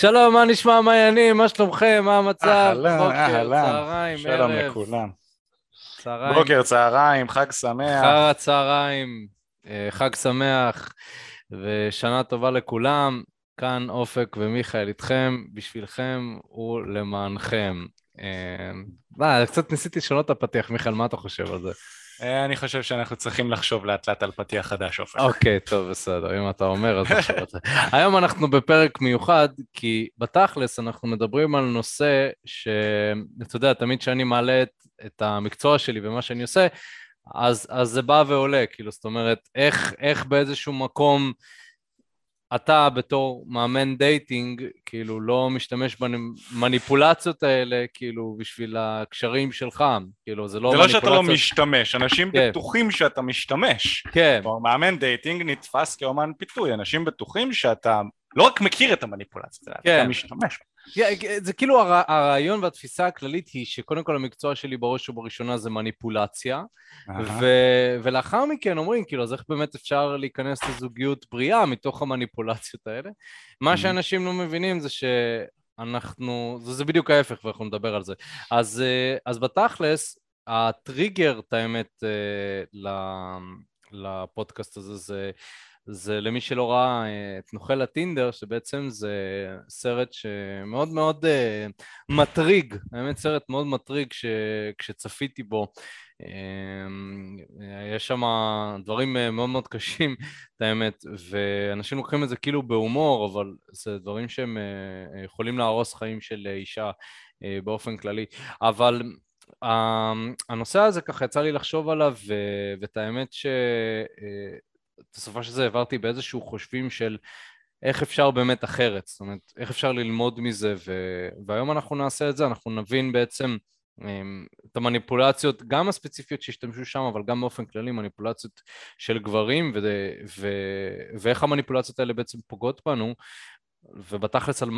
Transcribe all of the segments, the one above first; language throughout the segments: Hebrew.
שלום, מה נשמע, מה העניינים, מה שלומכם, מה המצב? אהלן, אהלן. צהריים, שלום ערב, לכולם. צהריים, בוקר, צהריים, חג שמח. אחר הצהריים, אה, חג שמח ושנה טובה לכולם. כאן אופק ומיכאל איתכם, בשבילכם ולמענכם. אה, מה, קצת ניסיתי לשנות את הפתיח, מיכאל, מה אתה חושב על זה? אה, אני חושב שאנחנו צריכים לחשוב לאט לאט על פתיח חדש, אופק. אוקיי, טוב, בסדר, אם אתה אומר, אז על זה. היום אנחנו בפרק מיוחד, כי בתכלס אנחנו מדברים על נושא שאתה יודע, תמיד כשאני מעלה את, את המקצוע שלי ומה שאני עושה, אז, אז זה בא ועולה, כאילו, זאת אומרת, איך, איך באיזשהו מקום אתה בתור מאמן dating, כאילו, לא משתמש במניפולציות האלה, כאילו, בשביל הקשרים שלך, כאילו, זה לא זה לא שאתה לא מניפולציות- משתמש, אנשים כן. בטוחים שאתה משתמש. כן, כלומר, מאמן dating נתפס כאומן פיתוי, אנשים בטוחים שאתה לא רק מכיר את המניפולציה, אלא כן. אתה משתמש. כן, זה כאילו הר- הרעיון והתפיסה הכללית היא שקודם כל המקצוע שלי בראש ובראשונה זה מניפולציה. ו- ולאחר מכן אומרים, כאילו, אז איך באמת אפשר להיכנס לזוגיות בריאה מתוך המניפולציות האלה? מה. שאנשים לא מבינים זה שאנחנו, זה, זה בדיוק ההפך ואנחנו נדבר על זה. אז, אה, אז בתכלס, הטריגר, את האמת, אה, לפודקאסט הזה זה... זה למי שלא ראה אה, את נוכל הטינדר, שבעצם זה סרט שמאוד מאוד אה, מטריג, האמת סרט מאוד מטריג כש, כשצפיתי בו. אה, יש שם דברים מאוד מאוד קשים, את האמת, ואנשים לוקחים את זה כאילו בהומור, אבל זה דברים שהם יכולים להרוס חיים של אישה באופן כללי. אבל הנושא הזה ככה יצא לי לחשוב עליו, ואת האמת ש... אה, בסופו של זה העברתי באיזשהו חושבים של איך אפשר באמת אחרת, זאת אומרת, איך אפשר ללמוד מזה, ו... והיום אנחנו נעשה את זה, אנחנו נבין בעצם אמ, את המניפולציות, גם הספציפיות שהשתמשו שם, אבל גם באופן כללי מניפולציות של גברים, ו... ו... ואיך המניפולציות האלה בעצם פוגעות בנו, ובתכלס על...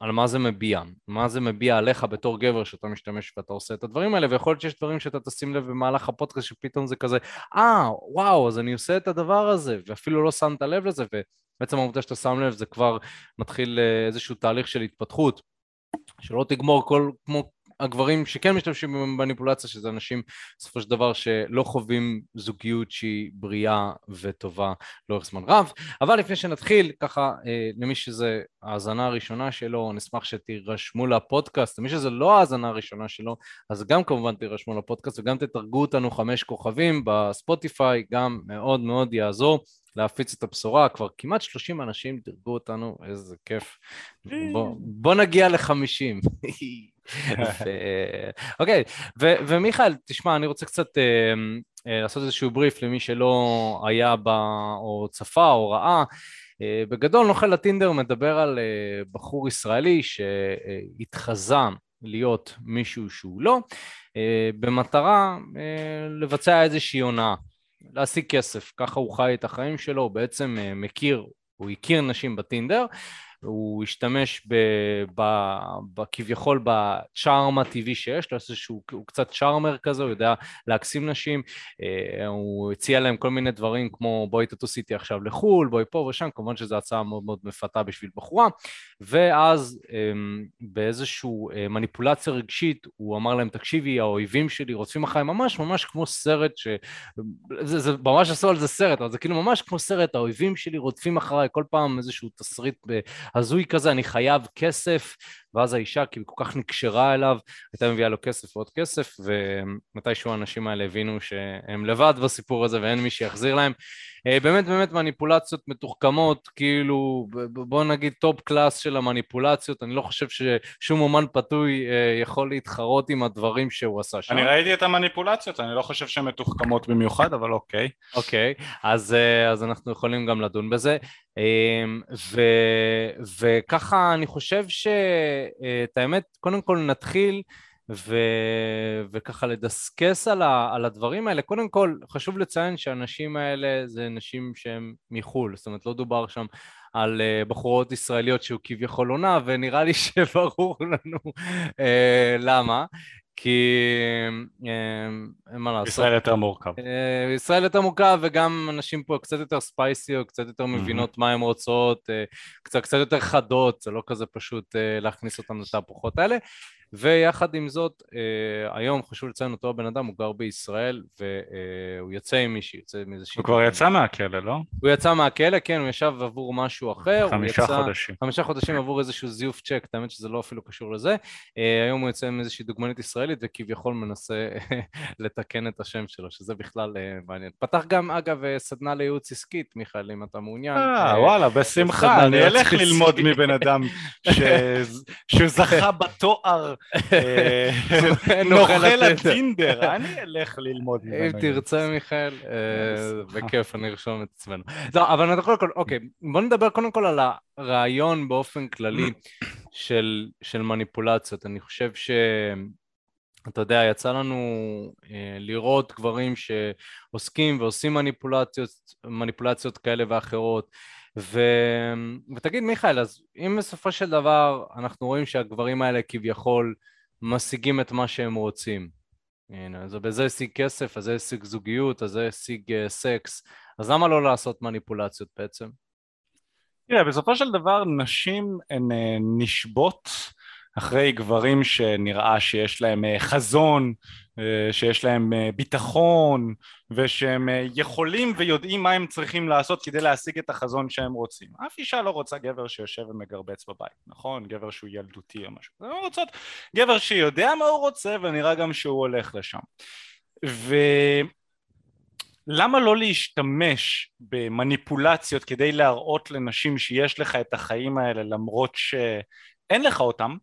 על מה זה מביע, מה זה מביע עליך בתור גבר שאתה משתמש ואתה עושה את הדברים האלה, ויכול להיות שיש דברים שאתה תשים לב במהלך הפודקאסט שפתאום זה כזה, אה, וואו, אז אני עושה את הדבר הזה, ואפילו לא שמת לב לזה, ובעצם העובדה שאתה שם לב זה כבר מתחיל אה, איזשהו תהליך של התפתחות, שלא תגמור כל, כמו הגברים שכן משתמשים במניפולציה, שזה אנשים בסופו של דבר שלא חווים זוגיות שהיא בריאה וטובה לאורך זמן רב. אבל לפני שנתחיל, ככה אה, למי שזה ההאזנה הראשונה שלו, נשמח שתירשמו לפודקאסט, למי שזה לא ההאזנה הראשונה שלו, אז גם כמובן תירשמו לפודקאסט וגם תתרגו אותנו חמש כוכבים בספוטיפיי, גם מאוד מאוד יעזור. להפיץ את הבשורה, כבר כמעט 30 אנשים דירגו אותנו, איזה כיף. Mm. בוא, בוא נגיע ל-50. אוקיי, ומיכאל, תשמע, אני רוצה קצת אה, אה, לעשות איזשהו בריף למי שלא היה בה או צפה או ראה. אה, בגדול נוכל הטינדר מדבר על בחור ישראלי שהתחזה להיות מישהו שהוא לא, במטרה לבצע איזושהי הונאה, להשיג כסף, ככה הוא חי את החיים שלו, הוא בעצם מכיר, הוא הכיר נשים בטינדר, הוא השתמש ב, ב, ב, כביכול בצ'ארם הטבעי שיש לו, איזשהו, הוא קצת צ'ארמר כזה, הוא יודע להקסים נשים, אה, הוא הציע להם כל מיני דברים כמו בואי תטוס איתי עכשיו לחו"ל, בואי פה ושם, כמובן שזו הצעה מאוד מאוד מפתה בשביל בחורה, ואז אה, באיזושהי אה, מניפולציה רגשית הוא אמר להם תקשיבי האויבים שלי רודפים אחריי ממש ממש כמו סרט ש... זה, זה ממש עשו על זה סרט, אבל זה כאילו ממש כמו סרט, האויבים שלי רודפים אחריי כל פעם איזשהו תסריט הזוי כזה, אני חייב כסף, ואז האישה כאילו כל כך נקשרה אליו, הייתה מביאה לו כסף ועוד כסף, ומתישהו האנשים האלה הבינו שהם לבד בסיפור הזה ואין מי שיחזיר להם. אה, באמת באמת מניפולציות מתוחכמות, כאילו בוא נגיד top class של המניפולציות, אני לא חושב ששום אומן פתוי אה, יכול להתחרות עם הדברים שהוא עשה שם. אני ראיתי את המניפולציות, אני לא חושב שהן מתוחכמות במיוחד, אבל אוקיי. אוקיי, אז, אה, אז אנחנו יכולים גם לדון בזה. ו, וככה אני חושב שאת האמת, קודם כל נתחיל ו, וככה לדסקס על, ה, על הדברים האלה. קודם כל, חשוב לציין שהנשים האלה זה נשים שהן מחו"ל, זאת אומרת, לא דובר שם על uh, בחורות ישראליות שהוא כביכול עונה, ונראה לי שברור לנו uh, למה. כי אין מה לעשות. ישראל יותר מורכב. ישראל יותר מורכב וגם אנשים פה קצת יותר ספייסי או קצת יותר מבינות מה הן רוצות, קצת, קצת יותר חדות, זה לא כזה פשוט להכניס אותן לתהפוכות האלה. ויחד עם זאת, אה, היום חשוב לציין אותו הבן אדם, הוא גר בישראל והוא יוצא עם מישהי, יוצא עם איזושהי... הוא כבר יצא מהכלא, לא? הוא יצא מהכלא, כן, הוא ישב עבור משהו אחר. חמישה יצא, חודשים. חמישה חודשים עבור איזשהו זיוף צ'ק, האמת שזה לא אפילו קשור לזה. אה, היום הוא יוצא עם איזושהי דוגמנית ישראלית וכביכול מנסה לתקן את השם שלו, שזה בכלל אה, מעניין. פתח גם, אגב, סדנה לייעוץ עסקית, מיכאל, אם אתה מעוניין. אה, וואלה, בשמחה, אני אלך ללמוד מבן אדם שזכה בתואר אה, נוכל הטינדר, אני אלך ללמוד ממנו. אם תרצה מיכאל, אה, בכיף, אני ארשום את עצמנו. לא, אבל אנחנו קודם כל, אוקיי, בוא נדבר קודם כל על הרעיון באופן כללי של מניפולציות. אני חושב ש... אתה יודע, יצא לנו אה, לראות גברים שעוסקים ועושים מניפולציות, מניפולציות כאלה ואחרות, ו... ותגיד מיכאל, אז אם בסופו של דבר אנחנו רואים שהגברים האלה כביכול משיגים את מה שהם רוצים, הנה, אז בזה השיג כסף, אז זה השיג זוגיות, אז זה השיג uh, סקס, אז למה לא לעשות מניפולציות בעצם? תראה, בסופו של דבר נשים הן uh, נשבות אחרי גברים שנראה שיש להם אה, חזון, אה, שיש להם אה, ביטחון ושהם יכולים ויודעים מה הם צריכים לעשות כדי להשיג את החזון שהם רוצים. אף אישה לא רוצה גבר שיושב ומגרבץ בבית, נכון? גבר שהוא ילדותי או משהו. הן רוצות גבר שיודע מה הוא רוצה ונראה גם שהוא הולך לשם. ולמה לא להשתמש במניפולציות כדי להראות לנשים שיש לך את החיים האלה למרות ש... אין לך אותם,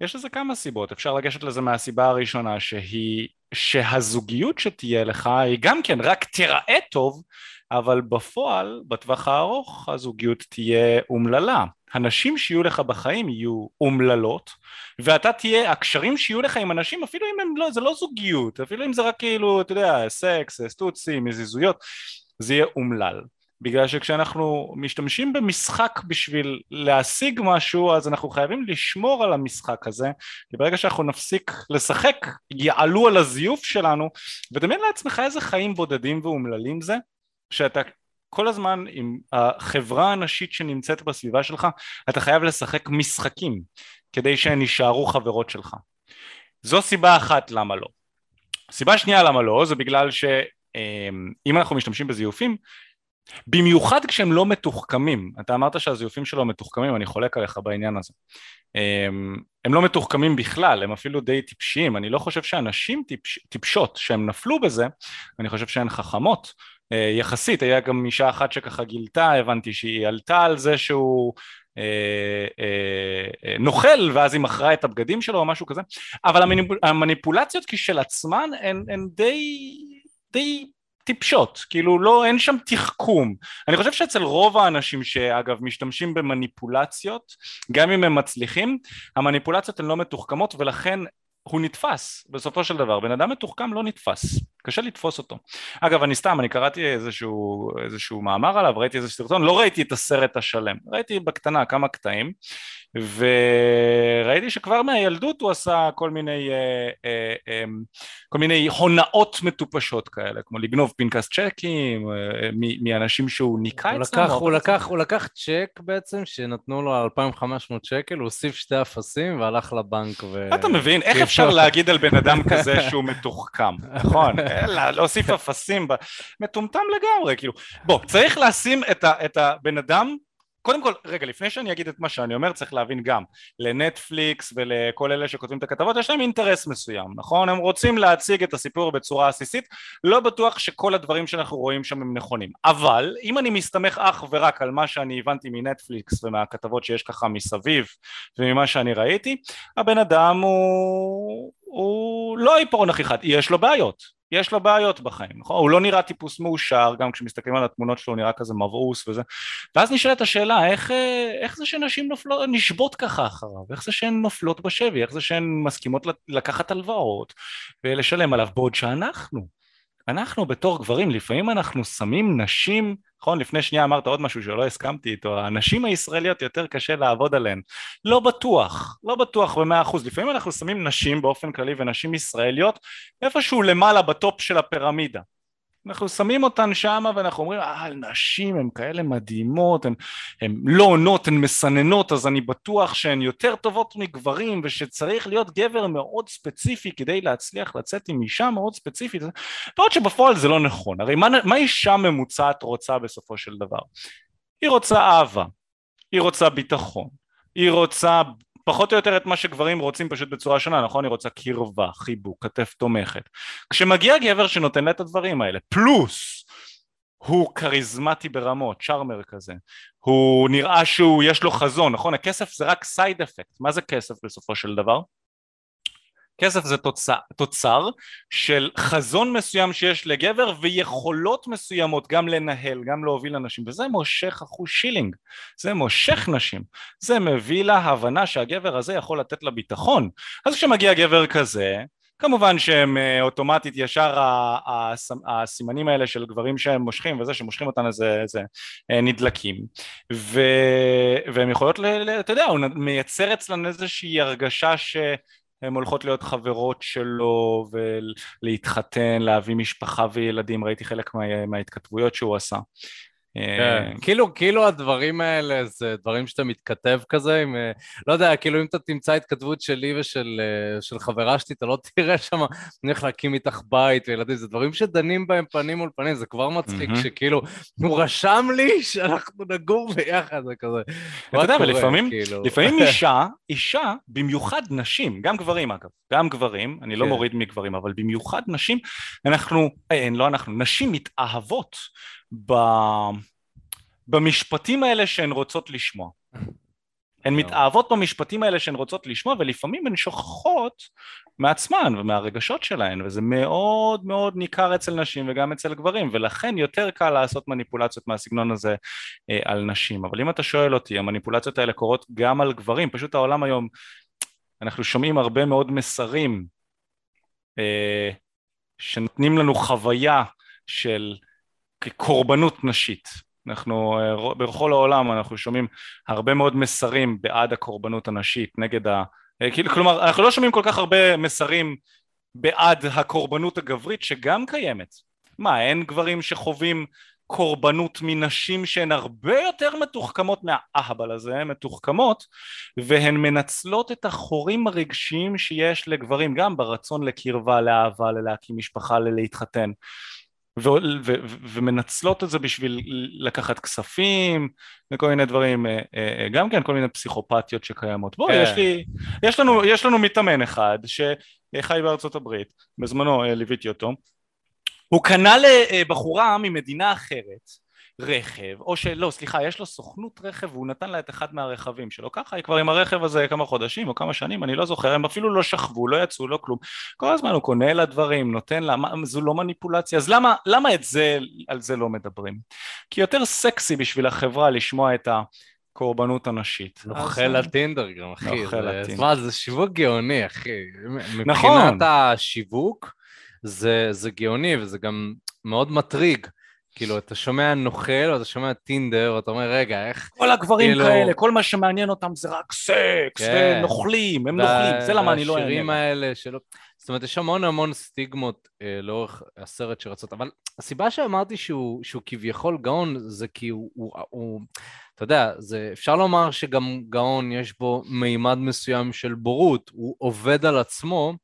יש לזה כמה סיבות, אפשר לגשת לזה מהסיבה הראשונה שהיא שהזוגיות שתהיה לך היא גם כן רק תיראה טוב אבל בפועל בטווח הארוך הזוגיות תהיה אומללה. הנשים שיהיו לך בחיים יהיו אומללות ואתה תהיה, הקשרים שיהיו לך עם אנשים אפילו אם הם לא, זה לא זוגיות אפילו אם זה רק כאילו אתה יודע סקס, סטוצים, מזיזויות זה יהיה אומלל בגלל שכשאנחנו משתמשים במשחק בשביל להשיג משהו אז אנחנו חייבים לשמור על המשחק הזה כי ברגע שאנחנו נפסיק לשחק יעלו על הזיוף שלנו ודמיין לעצמך איזה חיים בודדים ואומללים זה שאתה כל הזמן עם החברה הנשית שנמצאת בסביבה שלך אתה חייב לשחק משחקים כדי שהן יישארו חברות שלך. זו סיבה אחת למה לא. סיבה שנייה למה לא זה בגלל שאם אנחנו משתמשים בזיופים במיוחד כשהם לא מתוחכמים, אתה אמרת שהזיופים שלו מתוחכמים, אני חולק עליך בעניין הזה. הם, הם לא מתוחכמים בכלל, הם אפילו די טיפשיים, אני לא חושב שאנשים טיפש, טיפשות שהם נפלו בזה, אני חושב שהן חכמות. אה, יחסית, היה גם אישה אחת שככה גילתה, הבנתי שהיא עלתה על זה שהוא אה, אה, נוכל ואז היא מכרה את הבגדים שלו או משהו כזה, אבל המניפולציות כשלעצמן הן, הן די, די טיפשות, כאילו לא, אין שם תחכום. אני חושב שאצל רוב האנשים שאגב משתמשים במניפולציות, גם אם הם מצליחים, המניפולציות הן לא מתוחכמות ולכן הוא נתפס בסופו של דבר, בן אדם מתוחכם לא נתפס, קשה לתפוס אותו. אגב אני סתם, אני קראתי איזשהו, איזשהו מאמר עליו, ראיתי איזה סרטון, לא ראיתי את הסרט השלם, ראיתי בקטנה כמה קטעים וראיתי שכבר מהילדות הוא עשה כל מיני, אה, אה, אה, כל מיני הונאות מטופשות כאלה, כמו לגנוב פנקס צ'קים מאנשים שהוא ניקה אצלם. הוא, הוא, לקח, הוא לקח צ'ק בעצם שנתנו לו 2,500 שקל, הוא הוסיף שתי אפסים והלך לבנק ו... אתה מבין? איך אפשר להגיד על בן אדם כזה שהוא מתוחכם, נכון? להוסיף אפסים, מטומטם לגמרי, כאילו. בוא, צריך לשים את הבן אדם קודם כל, רגע, לפני שאני אגיד את מה שאני אומר, צריך להבין גם, לנטפליקס ולכל אלה שכותבים את הכתבות, יש להם אינטרס מסוים, נכון? הם רוצים להציג את הסיפור בצורה עסיסית, לא בטוח שכל הדברים שאנחנו רואים שם הם נכונים. אבל, אם אני מסתמך אך ורק על מה שאני הבנתי מנטפליקס ומהכתבות שיש ככה מסביב וממה שאני ראיתי, הבן אדם הוא... הוא לא עיפרון הכי חד, יש לו בעיות, יש לו בעיות בחיים, נכון? הוא לא נראה טיפוס מאושר, גם כשמסתכלים על התמונות שלו הוא נראה כזה מבעוס וזה, ואז נשאלת השאלה, איך, איך זה שנשים נופלות, נשבות ככה אחריו? איך זה שהן נופלות בשבי? איך זה שהן מסכימות לקחת הלוואות ולשלם עליו בעוד שאנחנו? אנחנו בתור גברים, לפעמים אנחנו שמים נשים, נכון? לפני שנייה אמרת עוד משהו שלא הסכמתי איתו, הנשים הישראליות יותר קשה לעבוד עליהן. לא בטוח, לא בטוח במאה אחוז. לפעמים אנחנו שמים נשים באופן כללי ונשים ישראליות איפשהו למעלה בטופ של הפירמידה. אנחנו שמים אותן שם ואנחנו אומרים אה נשים הן כאלה מדהימות הן לא עונות הן מסננות אז אני בטוח שהן יותר טובות מגברים ושצריך להיות גבר מאוד ספציפי כדי להצליח לצאת עם אישה מאוד ספציפית. בעוד שבפועל זה לא נכון. הרי מה, מה אישה ממוצעת רוצה בסופו של דבר? היא רוצה אהבה היא רוצה ביטחון היא רוצה פחות או יותר את מה שגברים רוצים פשוט בצורה שונה, נכון? היא רוצה קרבה, חיבוק, כתף תומכת. כשמגיע גבר שנותן לה את הדברים האלה, פלוס הוא כריזמטי ברמות, צ'ארמר כזה, הוא נראה שהוא יש לו חזון, נכון? הכסף זה רק סייד אפקט, מה זה כסף בסופו של דבר? כסף זה תוצר, תוצר של חזון מסוים שיש לגבר ויכולות מסוימות גם לנהל, גם להוביל אנשים. וזה מושך אחוז שילינג, זה מושך נשים, זה מביא לה הבנה שהגבר הזה יכול לתת לה ביטחון. אז כשמגיע גבר כזה כמובן שהם אה, אוטומטית ישר הסימנים האלה של גברים שהם מושכים וזה שמושכים אותנו זה, זה אה, נדלקים. ו, והם יכולות, אתה יודע, הוא מייצר אצלנו איזושהי הרגשה ש... הן הולכות להיות חברות שלו ולהתחתן, להביא משפחה וילדים, ראיתי חלק מה, מההתכתבויות שהוא עשה. כן, כאילו, כאילו הדברים האלה זה דברים שאתה מתכתב כזה עם, אה, לא יודע, כאילו אם אתה תמצא התכתבות שלי ושל אה, חברה שלי, אתה לא תראה שם, אני הולך להקים איתך בית וילדים, זה דברים שדנים בהם פנים מול פנים, זה כבר מצחיק שכאילו, הוא רשם לי שאנחנו נגור ביחד, זה כזה. אתה יודע, ולפעמים, כאילו? לפעמים אישה, אישה, במיוחד נשים, גם גברים אגב, גם גברים, אני לא כן. מוריד מגברים, אבל במיוחד נשים, אנחנו, אין, אה, לא אנחנו, נשים מתאהבות. ב... במשפטים האלה שהן רוצות לשמוע. הן מתאהבות במשפטים האלה שהן רוצות לשמוע ולפעמים הן שוכחות מעצמן ומהרגשות שלהן וזה מאוד מאוד ניכר אצל נשים וגם אצל גברים ולכן יותר קל לעשות מניפולציות מהסגנון הזה אה, על נשים אבל אם אתה שואל אותי המניפולציות האלה קורות גם על גברים פשוט העולם היום אנחנו שומעים הרבה מאוד מסרים אה, שנותנים לנו חוויה של כקורבנות נשית. אנחנו אה, בכל העולם אנחנו שומעים הרבה מאוד מסרים בעד הקורבנות הנשית, נגד ה... אה, כאילו, כלומר אנחנו לא שומעים כל כך הרבה מסרים בעד הקורבנות הגברית שגם קיימת. מה, אין גברים שחווים קורבנות מנשים שהן הרבה יותר מתוחכמות מהאהבל הזה, מתוחכמות והן מנצלות את החורים הרגשיים שיש לגברים גם ברצון לקרבה, לאהבה, ללהקים משפחה, ללהתחתן ו- ו- ו- ומנצלות את זה בשביל לקחת כספים וכל מיני דברים, אה, אה, גם כן כל מיני פסיכופתיות שקיימות. בוא, כן. יש לי, יש לנו, יש לנו מתאמן אחד שחי בארצות הברית, בזמנו אה, ליוויתי אותו, הוא קנה לבחורה ממדינה אחרת רכב, או שלא, סליחה, יש לו סוכנות רכב והוא נתן לה את אחד מהרכבים שלו, ככה היא כבר עם הרכב הזה כמה חודשים או כמה שנים, אני לא זוכר, הם אפילו לא שכבו, לא יצאו, לא כלום, כל הזמן הוא קונה לה דברים, נותן לה, מה, זו לא מניפולציה, אז למה, למה את זה, על זה לא מדברים? כי יותר סקסי בשביל החברה לשמוע את ה... קורבנות הנשית. נוכל הטינדר גם, אחי. נוכל הטינדר. מה, זה שיווק גאוני, אחי. נכון. מבחינת השיווק, זה, זה גאוני וזה גם מאוד מטריג. כאילו, אתה שומע נוכל, או אתה שומע טינדר, ואתה אומר, רגע, איך... כל הגברים כאילו... כאלה, כל מה שמעניין אותם זה רק סקס, כן. ונוכלים, הם נוכלים, זה למה אני לא אענה. והשירים האלה שלא... זאת אומרת, יש המון המון סטיגמות אה, לאורך הסרט שרצות, אבל הסיבה שאמרתי שהוא, שהוא כביכול גאון, זה כי הוא, הוא, הוא... אתה יודע, זה, אפשר לומר שגם גאון יש בו מימד מסוים של בורות, הוא עובד על עצמו,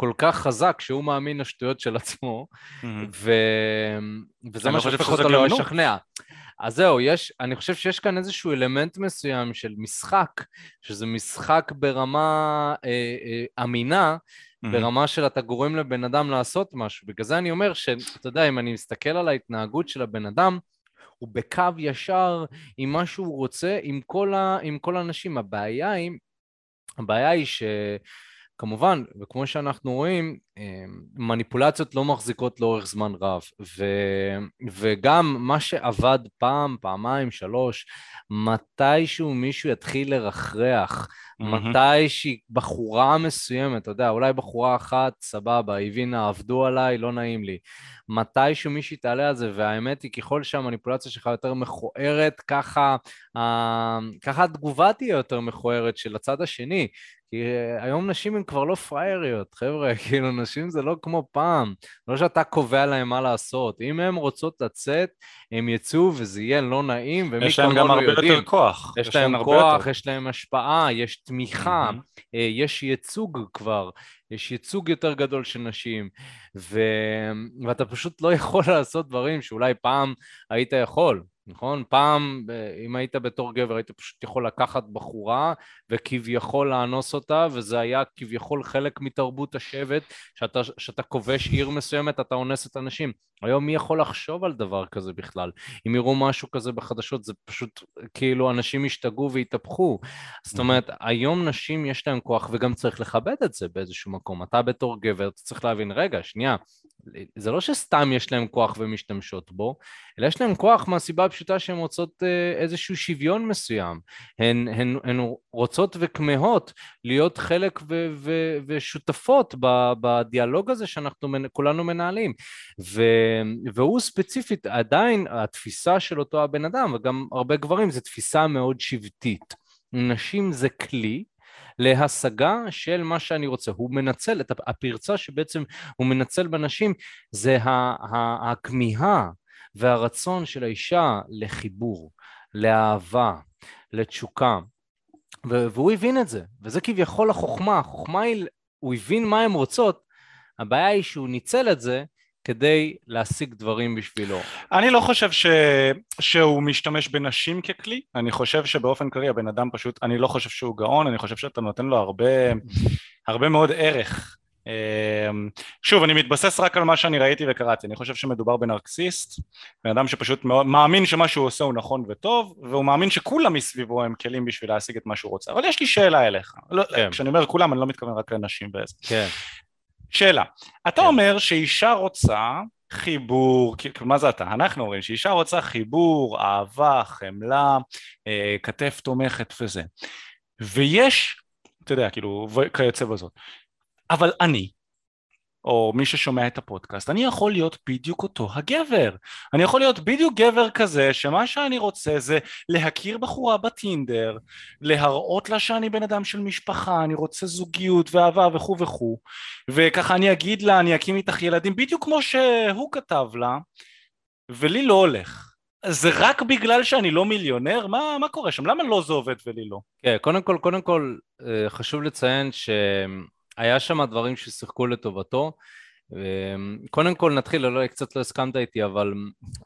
כל כך חזק שהוא מאמין לשטויות של עצמו, ו... וזה מה שהופך אותו לא לשכנע. אז זהו, יש, אני חושב שיש כאן איזשהו אלמנט מסוים של משחק, שזה משחק ברמה אה, אה, אמינה, mm-hmm. ברמה של אתה גורם לבן אדם לעשות משהו. בגלל זה אני אומר שאתה יודע, אם אני מסתכל על ההתנהגות של הבן אדם, הוא בקו ישר עם מה שהוא רוצה, עם כל, ה, עם כל האנשים. הבעיה היא, הבעיה היא ש... כמובן, וכמו שאנחנו רואים, מניפולציות לא מחזיקות לאורך זמן רב, ו, וגם מה שעבד פעם, פעמיים, שלוש, מתישהו מישהו יתחיל לרחרח, mm-hmm. מתי בחורה מסוימת, אתה יודע, אולי בחורה אחת, סבבה, הבינה, עבדו עליי, לא נעים לי. מתישהו מישהי תעלה על זה, והאמת היא, ככל שהמניפולציה שלך יותר מכוערת, ככה, ככה התגובה תהיה יותר מכוערת של הצד השני. כי אה, היום נשים הן כבר לא פראייריות, חבר'ה, כאילו נשים זה לא כמו פעם, לא שאתה קובע להן מה לעשות. אם הן רוצות לצאת, הן יצאו וזה יהיה לא נעים, ומי כמונו יודעים. יש להם גם הרבה יודעים. יותר כוח. יש, יש להם כוח, יותר. יש להם השפעה, יש תמיכה, mm-hmm. יש ייצוג כבר, יש ייצוג יותר גדול של נשים, ו... ואתה פשוט לא יכול לעשות דברים שאולי פעם היית יכול. נכון? פעם, אם היית בתור גבר, היית פשוט יכול לקחת בחורה וכביכול לאנוס אותה, וזה היה כביכול חלק מתרבות השבט, שאתה, שאתה כובש עיר מסוימת, אתה אונס את הנשים. היום מי יכול לחשוב על דבר כזה בכלל? אם יראו משהו כזה בחדשות, זה פשוט כאילו אנשים ישתגעו ויתהפכו. זאת אומרת, היום נשים יש להן כוח, וגם צריך לכבד את זה באיזשהו מקום. אתה בתור גבר, אתה צריך להבין, רגע, שנייה, זה לא שסתם יש להם כוח ומשתמשות בו, אלא יש להם כוח מהסיבה הפשוטה שהן רוצות אה, איזשהו שוויון מסוים. הן, הן, הן רוצות וכמהות להיות חלק ו, ו, ושותפות בדיאלוג הזה שאנחנו כולנו מנהלים. ו, והוא ספציפית, עדיין התפיסה של אותו הבן אדם, וגם הרבה גברים, זו תפיסה מאוד שבטית. נשים זה כלי, להשגה של מה שאני רוצה. הוא מנצל את הפרצה שבעצם הוא מנצל בנשים זה הכמיהה והרצון של האישה לחיבור, לאהבה, לתשוקה. והוא הבין את זה, וזה כביכול החוכמה, החוכמה היא, הוא הבין מה הן רוצות, הבעיה היא שהוא ניצל את זה כדי להשיג דברים בשבילו. אני לא חושב ש... שהוא משתמש בנשים ככלי, אני חושב שבאופן כללי הבן אדם פשוט, אני לא חושב שהוא גאון, אני חושב שאתה נותן לו הרבה, הרבה מאוד ערך. אמ, שוב, אני מתבסס רק על מה שאני ראיתי וקראתי, אני חושב שמדובר בנרקסיסט, בן אדם שפשוט מאמין שמה שהוא עושה הוא נכון וטוב, והוא מאמין שכולם מסביבו הם כלים בשביל להשיג את מה שהוא רוצה. אבל יש לי שאלה אליך, לא, כן. כשאני אומר כולם אני לא מתכוון רק לנשים וזה. כן. שאלה, אתה כן. אומר שאישה רוצה חיבור, מה זה אתה? אנחנו אומרים שאישה רוצה חיבור, אהבה, חמלה, אה, כתף תומכת וזה. ויש, אתה יודע, כאילו, כיוצא בזאת. אבל אני, או מי ששומע את הפודקאסט, אני יכול להיות בדיוק אותו הגבר. אני יכול להיות בדיוק גבר כזה, שמה שאני רוצה זה להכיר בחורה בטינדר, להראות לה שאני בן אדם של משפחה, אני רוצה זוגיות ואהבה וכו' וכו', וככה אני אגיד לה, אני אקים איתך ילדים, בדיוק כמו שהוא כתב לה, ולי לא הולך. זה רק בגלל שאני לא מיליונר? מה, מה קורה שם? למה לא זה עובד ולי לא? כן, קודם כל, קודם כל, אה, חשוב לציין ש... היה שם דברים ששיחקו לטובתו. קודם כל נתחיל, אולי קצת לא הסכמת איתי, אבל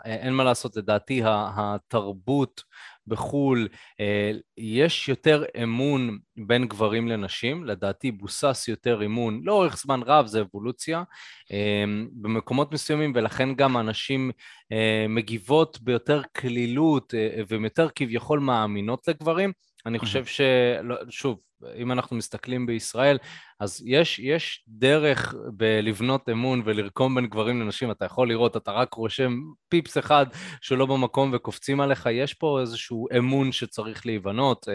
אין מה לעשות, לדעתי התרבות בחו"ל, אה, יש יותר אמון בין גברים לנשים, לדעתי בוסס יותר אמון לאורך זמן רב, זה אבולוציה, אה, במקומות מסוימים, ולכן גם הנשים אה, מגיבות ביותר קלילות והן יותר כביכול מאמינות לגברים. אני חושב ש... לא, שוב, אם אנחנו מסתכלים בישראל, אז יש, יש דרך בלבנות אמון ולרקום בין גברים לנשים, אתה יכול לראות, אתה רק רושם פיפס אחד שלא במקום וקופצים עליך, יש פה איזשהו אמון שצריך להיבנות, אה,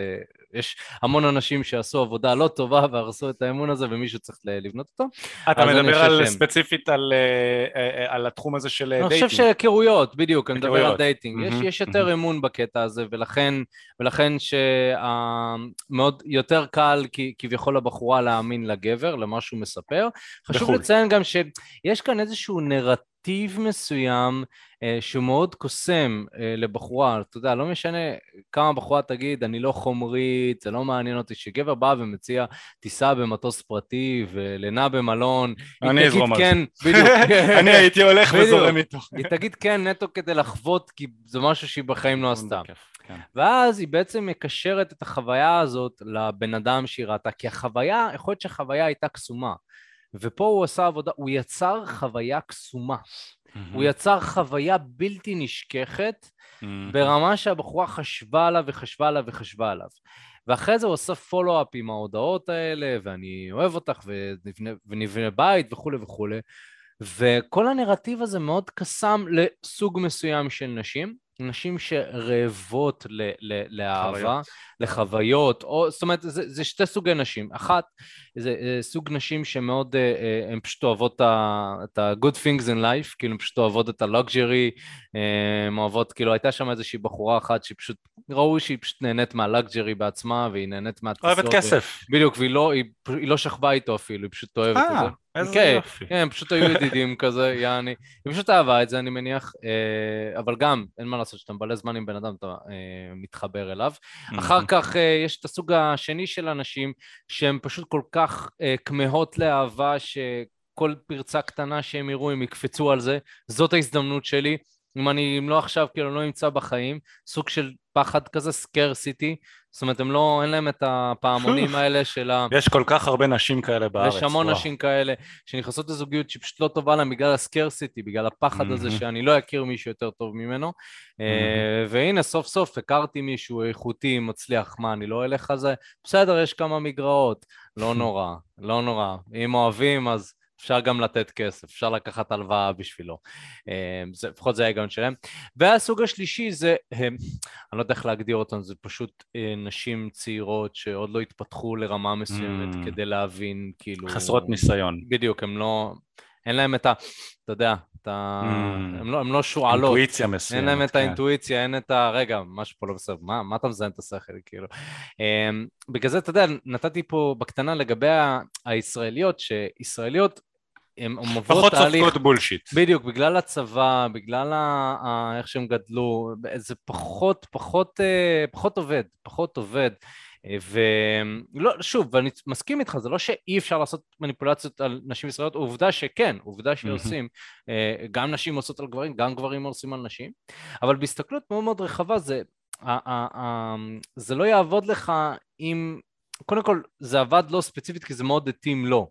יש המון אנשים שעשו עבודה לא טובה והרסו את האמון הזה ומישהו צריך לבנות אותו. אתה מדבר על ספציפית על, אה, אה, על התחום הזה של dating. אני חושב שהיכרויות, בדיוק, אני מדבר על dating. יש, יש יותר אמון בקטע הזה ולכן, ולכן שמאוד יותר קל כביכול לבחורה להאמין לגבר, למה שהוא מספר. חשוב בחול. לציין גם שיש כאן איזשהו נרטיב מסוים אה, שהוא מאוד קוסם אה, לבחורה, אתה יודע, לא משנה כמה בחורה תגיד, אני לא חומרית, זה לא מעניין אותי, שגבר בא ומציע טיסה במטוס פרטי ולינה במלון, אני אזרום על כן, זה. בדיוק. אני הייתי הולך וזורם איתו. היא תגיד כן נטו כדי לחוות, כי זה משהו שהיא בחיים לא עשתה. כן. ואז היא בעצם מקשרת את החוויה הזאת לבן אדם שהיא ראתה, כי החוויה, יכול להיות שהחוויה הייתה קסומה. ופה הוא עשה עבודה, הוא יצר חוויה קסומה. Mm-hmm. הוא יצר חוויה בלתי נשכחת mm-hmm. ברמה שהבחורה חשבה עליו וחשבה עליו וחשבה עליו. ואחרי זה הוא עושה פולו-אפ עם ההודעות האלה, ואני אוהב אותך, ונבנה, ונבנה בית וכולי וכולי. וכל הנרטיב הזה מאוד קסם לסוג מסוים של נשים, נשים שרעבות ל, ל, לאהבה, חוויות. לחוויות, או, זאת אומרת, זה, זה שתי סוגי נשים. אחת, זה, זה סוג נשים שמאוד, אה, אה, הן פשוט אוהבות את ה-good things in life, כאילו הן פשוט אוהבות את ה-luxury, אה, הן אוהבות, כאילו הייתה שם איזושהי בחורה אחת שהיא פשוט, ראו שהיא פשוט נהנית מה-luxury בעצמה, והיא נהנית מהטיסות. אוהבת כסף. בדיוק, והיא לא, היא, היא לא שכבה איתו אפילו, היא פשוט אוהבת את זה. איזה כן, יופי. כן, הם פשוט היו ידידים כזה, יעני. היא פשוט אהבה את זה, אני מניח, אבל גם, אין מה לעשות, כשאתה מבלה זמן עם בן אדם, אתה מתחבר אליו. אחר כך יש את הסוג השני של אנשים, שהם פשוט כל כך כמהות לאהבה, שכל פרצה קטנה שהם יראו, הם יקפצו על זה. זאת ההזדמנות שלי. אם אני, אם לא עכשיו, כאילו, לא נמצא בחיים, סוג של פחד כזה, סקרסיטי, זאת אומרת, הם לא, אין להם את הפעמונים האלה של ה... יש כל כך הרבה נשים כאלה בארץ. יש המון וואו. נשים כאלה שנכנסות לזוגיות שהיא פשוט לא טובה להם בגלל הסקרסיטי, בגלל הפחד. הזה שאני לא אכיר מישהו יותר טוב ממנו. Mm-hmm. והנה, סוף סוף הכרתי מישהו איכותי, מצליח, מה, אני לא אלך על זה? בסדר, יש כמה מגרעות, לא נורא, לא נורא. אם אוהבים, אז אפשר גם לתת כסף, אפשר לקחת הלוואה בשבילו. אמ, זה, לפחות זה ההיגיון שלהם. והסוג השלישי זה, הם, אני לא יודע איך להגדיר אותם, זה פשוט אה, נשים צעירות שעוד לא התפתחו לרמה מסוימת mm. כדי להבין, כאילו... חסרות ניסיון. בדיוק, הם לא... אין להם את ה... אתה יודע, את ה... Mm. הם, לא, הם לא שועלות. אינטואיציה מסוימת. אין להם את כן. האינטואיציה, אין את ה... רגע, משהו פה לא בסדר, מה, מה אתה מזיין את השכל, כאילו? בגלל זה, אתה יודע, נתתי פה בקטנה לגבי הישראליות, שישראליות הם עוברות תהליך... פחות סופגות בולשיט. בדיוק, בגלל הצבא, בגלל ה... ה... איך שהם גדלו, זה פחות, פחות, אה, פחות עובד, פחות עובד. אה, ולא, שוב, ואני מסכים איתך, זה לא שאי אפשר לעשות מניפולציות על נשים ישראליות, עובדה שכן, עובדה שעושים. אה, גם נשים עושות על גברים, גם גברים עושים על נשים, אבל בהסתכלות מאוד מאוד רחבה זה, זה לא יעבוד לך אם, קודם כל, זה עבד לא ספציפית כי זה מאוד התאים לו. לא.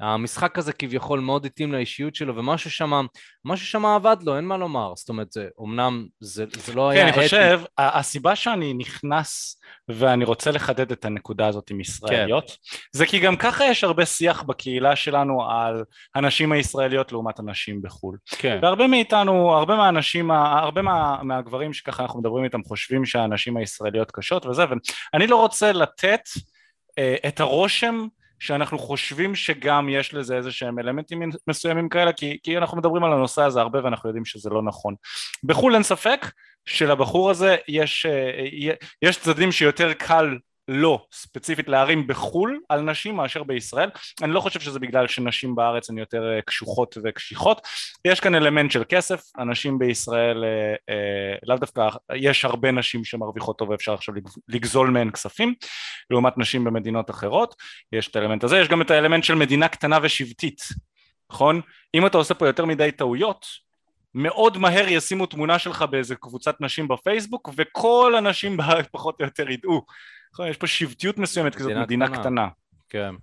המשחק הזה כביכול מאוד התאים לאישיות שלו, ומשהו שם, משהו שם עבד לו, אין מה לומר. זאת אומרת, זה, אמנם זה, זה לא כן, היה... כן, אני חושב, הסיבה שאני נכנס ואני רוצה לחדד את הנקודה הזאת עם ישראליות, כן. זה כי גם ככה יש הרבה שיח בקהילה שלנו על הנשים הישראליות לעומת הנשים בחו"ל. כן. והרבה מאיתנו, הרבה מהאנשים, הרבה מה, מהגברים שככה אנחנו מדברים איתם חושבים שהנשים הישראליות קשות וזה, ואני לא רוצה לתת אה, את הרושם שאנחנו חושבים שגם יש לזה איזה שהם אלמנטים מסוימים כאלה כי, כי אנחנו מדברים על הנושא הזה הרבה ואנחנו יודעים שזה לא נכון. בחו"ל אין ספק שלבחור הזה יש, אה, יש צדדים שיותר קל לא ספציפית להרים בחו"ל על נשים מאשר בישראל. אני לא חושב שזה בגלל שנשים בארץ הן יותר אה, קשוחות וקשיחות. יש כאן אלמנט של כסף. אנשים בישראל אה, אה, לאו דווקא יש הרבה נשים שמרוויחות טוב ואפשר עכשיו לגזול מהן כספים לעומת נשים במדינות אחרות. יש את האלמנט הזה יש גם את האלמנט של מדינה קטנה ושבטית נכון? אם אתה עושה פה יותר מדי טעויות מאוד מהר ישימו תמונה שלך באיזה קבוצת נשים בפייסבוק וכל הנשים פחות או יותר ידעו יש פה שבטיות מסוימת כי זאת מדינה קטנה. קטנה. כן.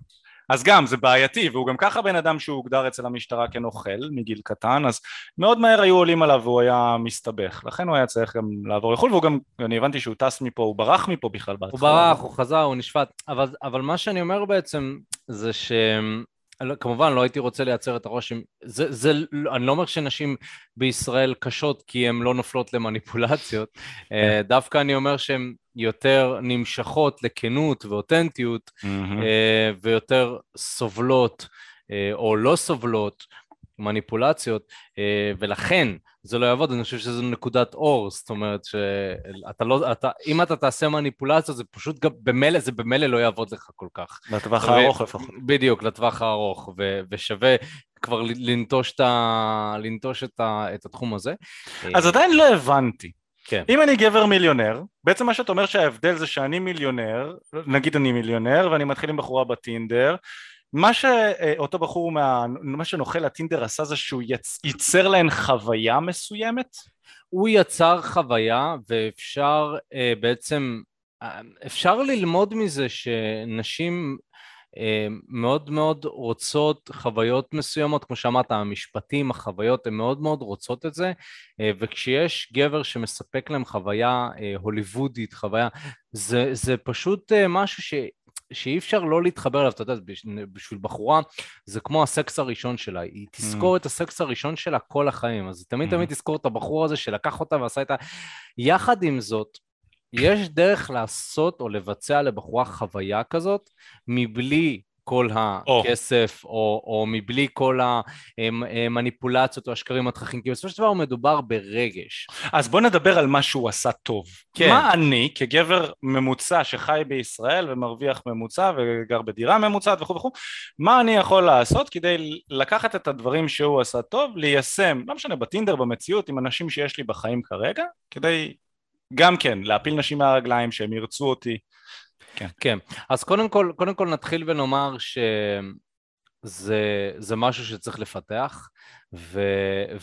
אז גם זה בעייתי והוא גם ככה בן אדם שהוא הוגדר אצל המשטרה כנוכל מגיל קטן אז מאוד מהר היו עולים עליו והוא היה מסתבך לכן הוא היה צריך גם לעבור לחו"ל והוא גם אני הבנתי שהוא טס מפה הוא ברח מפה בכלל בהתחלה. הוא ברח הוא חזר הוא נשפט אבל, אבל מה שאני אומר בעצם זה ש... לא, כמובן לא הייתי רוצה לייצר את הרושם, זה, זה, אני לא אומר שנשים בישראל קשות כי הן לא נופלות למניפולציות, אה. דווקא אני אומר שהן יותר נמשכות לכנות ואותנטיות mm-hmm. ויותר סובלות אה, או לא סובלות מניפולציות, ולכן זה לא יעבוד, אני חושב שזו נקודת אור, זאת אומרת שאתה לא, אתה, אם אתה תעשה מניפולציות זה פשוט גם במילא, זה במילא לא יעבוד לך כל כך. לטווח הארוך לפחות. בדיוק, לטווח הארוך, ו, ושווה כבר לנטוש, את, ה, לנטוש את, ה, את התחום הזה. אז עדיין לא הבנתי. כן. אם אני גבר מיליונר, בעצם מה שאתה אומר שההבדל זה שאני מיליונר, נגיד אני מיליונר ואני מתחיל עם בחורה בטינדר, מה שאותו בחור, מה, מה שנוכל הטינדר עשה זה שהוא יצ... ייצר להן חוויה מסוימת? הוא יצר חוויה ואפשר uh, בעצם, uh, אפשר ללמוד מזה שנשים מאוד מאוד רוצות חוויות מסוימות, כמו שאמרת, המשפטים, החוויות, הן מאוד מאוד רוצות את זה, וכשיש גבר שמספק להם חוויה הוליוודית, חוויה, זה, זה פשוט משהו ש... שאי אפשר לא להתחבר אליו, אתה יודע, בשביל בחורה זה כמו הסקס הראשון שלה, היא תזכור mm. את הסקס הראשון שלה כל החיים, אז היא תמיד mm. תמיד תזכור את הבחור הזה שלקח אותה ועשה את ה... יחד עם זאת, יש דרך לעשות או לבצע לבחורה חוויה כזאת מבלי כל הכסף, oh. או, או מבלי כל המניפולציות או השקרים התככים, כי בסופו של דבר מדובר ברגש. אז בוא נדבר על מה שהוא עשה טוב. כן. מה אני, כגבר ממוצע שחי בישראל ומרוויח ממוצע וגר בדירה ממוצעת וכו' וכו', מה אני יכול לעשות כדי לקחת את הדברים שהוא עשה טוב, ליישם, לא משנה, בטינדר, במציאות, עם אנשים שיש לי בחיים כרגע, כדי גם כן להפיל נשים מהרגליים, שהם ירצו אותי. כן. כן. אז קודם כל, קודם כל נתחיל ונאמר שזה משהו שצריך לפתח, ו,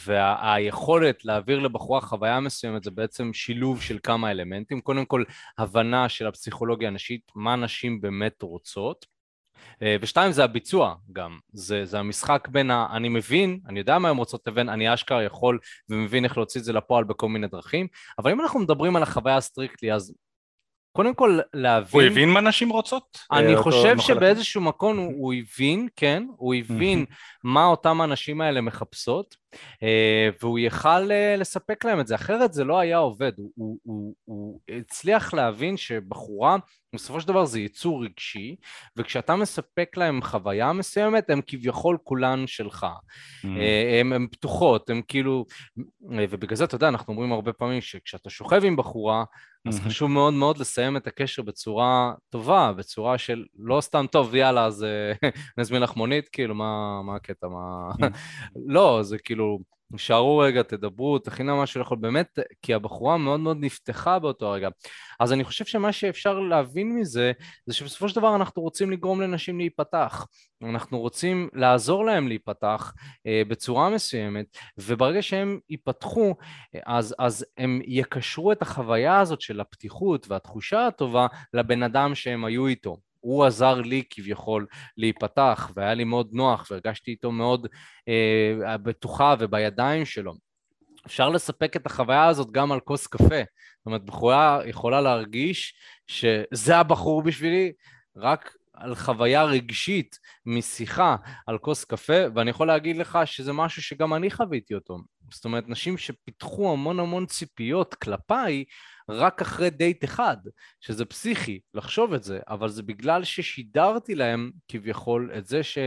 והיכולת להעביר לבחורה חוויה מסוימת זה בעצם שילוב של כמה אלמנטים. קודם כל, הבנה של הפסיכולוגיה הנשית, מה נשים באמת רוצות. ושתיים זה הביצוע גם, זה, זה המשחק בין ה... אני מבין, אני יודע מה הן רוצות לבין אני אשכרה יכול ומבין איך להוציא את זה לפועל בכל מיני דרכים, אבל אם אנחנו מדברים על החוויה הסטריקטלי אז קודם כל להבין... הוא הבין מה נשים רוצות? אני חושב שבאיזשהו מקום הוא, הוא הבין, כן, הוא הבין מה אותם האנשים האלה מחפשות, אה, והוא יכל אה, לספק להם את זה, אחרת זה לא היה עובד. הוא, הוא, הוא, הוא הצליח להבין שבחורה, בסופו של דבר זה ייצור רגשי, וכשאתה מספק להם חוויה מסוימת, הם כביכול כולן שלך. הן פתוחות, הן כאילו... ובגלל זה, אתה יודע, אנחנו אומרים הרבה פעמים שכשאתה שוכב עם בחורה, אז חשוב מאוד מאוד לסיים את הקשר בצורה טובה, בצורה של לא סתם טוב, יאללה, אז נזמין לך מונית, כאילו, מה, מה הקטע, מה... לא, זה כאילו, שערו רגע, תדברו, תכינה משהו לאכול, באמת, כי הבחורה מאוד מאוד נפתחה באותו רגע. אז אני חושב שמה שאפשר להבין מזה, זה שבסופו של דבר אנחנו רוצים לגרום לנשים להיפתח. אנחנו רוצים לעזור להם להיפתח אה, בצורה מסוימת, וברגע שהם ייפתחו, אז, אז הם יקשרו את החוויה הזאת של הפתיחות והתחושה הטובה לבן אדם שהם היו איתו. הוא עזר לי כביכול להיפתח, והיה לי מאוד נוח, והרגשתי איתו מאוד אה, בטוחה ובידיים שלו. אפשר לספק את החוויה הזאת גם על כוס קפה. זאת אומרת, בחורה יכולה להרגיש שזה הבחור בשבילי, רק על חוויה רגשית משיחה על כוס קפה, ואני יכול להגיד לך שזה משהו שגם אני חוויתי אותו. זאת אומרת, נשים שפיתחו המון המון ציפיות כלפיי, רק אחרי דייט אחד, שזה פסיכי לחשוב את זה, אבל זה בגלל ששידרתי להם כביכול את זה ש...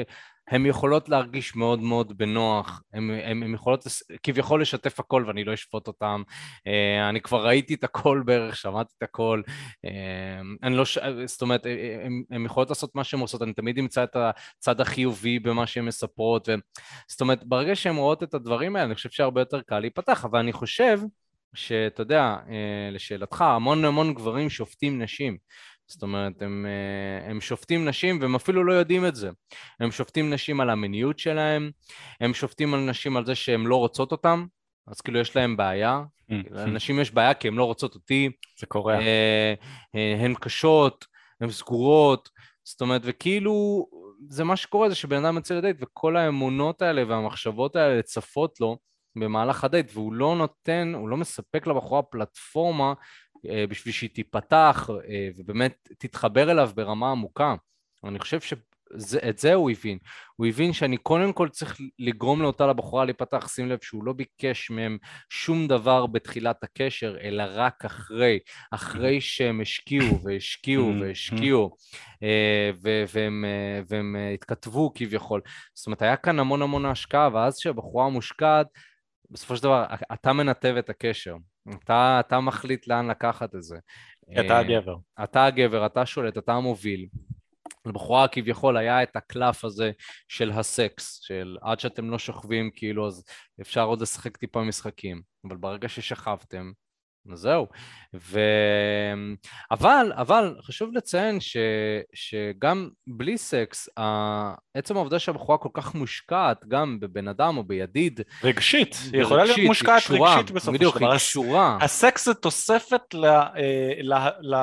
הן יכולות להרגיש מאוד מאוד בנוח, הן יכולות כביכול לשתף הכל ואני לא אשפוט אותן, אה, אני כבר ראיתי את הכל בערך, שמעתי את הכל, אה, אני לא, ש... זאת אומרת, הן יכולות לעשות מה שהן עושות, אני תמיד אמצא את הצד החיובי במה שהן מספרות, ו... זאת אומרת, ברגע שהן רואות את הדברים האלה, אני חושב שהרבה יותר קל להיפתח, אבל אני חושב שאתה יודע, אה, לשאלתך, המון המון גברים שופטים נשים. זאת אומרת, הם, אה, הם שופטים נשים והם אפילו לא יודעים את זה. הם שופטים נשים על המיניות שלהם, הם שופטים על נשים על זה שהן לא רוצות אותם, אז כאילו יש להם בעיה. לנשים יש בעיה כי הן לא רוצות אותי. זה קורה. אה, הן קשות, הן סגורות, זאת אומרת, וכאילו, זה מה שקורה זה שבן אדם יוצא לדייט וכל האמונות האלה והמחשבות האלה צפות לו. במהלך הדייט, והוא לא נותן, הוא לא מספק לבחורה פלטפורמה אה, בשביל שהיא תיפתח אה, ובאמת תתחבר אליו ברמה עמוקה. אני חושב שאת זה הוא הבין. הוא הבין שאני קודם כל צריך לגרום לאותה לבחורה להיפתח, שים לב שהוא לא ביקש מהם שום דבר בתחילת הקשר, אלא רק אחרי, אחרי שהם השקיעו והשקיעו mm-hmm. והשקיעו אה, והם, והם התכתבו כביכול. זאת אומרת, היה כאן המון המון השקעה, ואז כשהבחורה מושקעת, בסופו של דבר, אתה מנתב את הקשר, אתה, אתה מחליט לאן לקחת את זה. אתה אה, הגבר. אתה הגבר, אתה שולט, אתה המוביל. לבחורה כביכול היה את הקלף הזה של הסקס, של עד שאתם לא שוכבים כאילו אז אפשר עוד לשחק טיפה משחקים, אבל ברגע ששכבתם זהו. ו... אבל, אבל חשוב לציין ש... שגם בלי סקס, עצם העובדה שהבחורה כל כך מושקעת גם בבן אדם או בידיד. רגשית, היא יכולה להיות מושקעת רגשית בסופו של דבר. בדיוק, היא קשורה. הסקס זה תוספת ל... אה, ל... ל...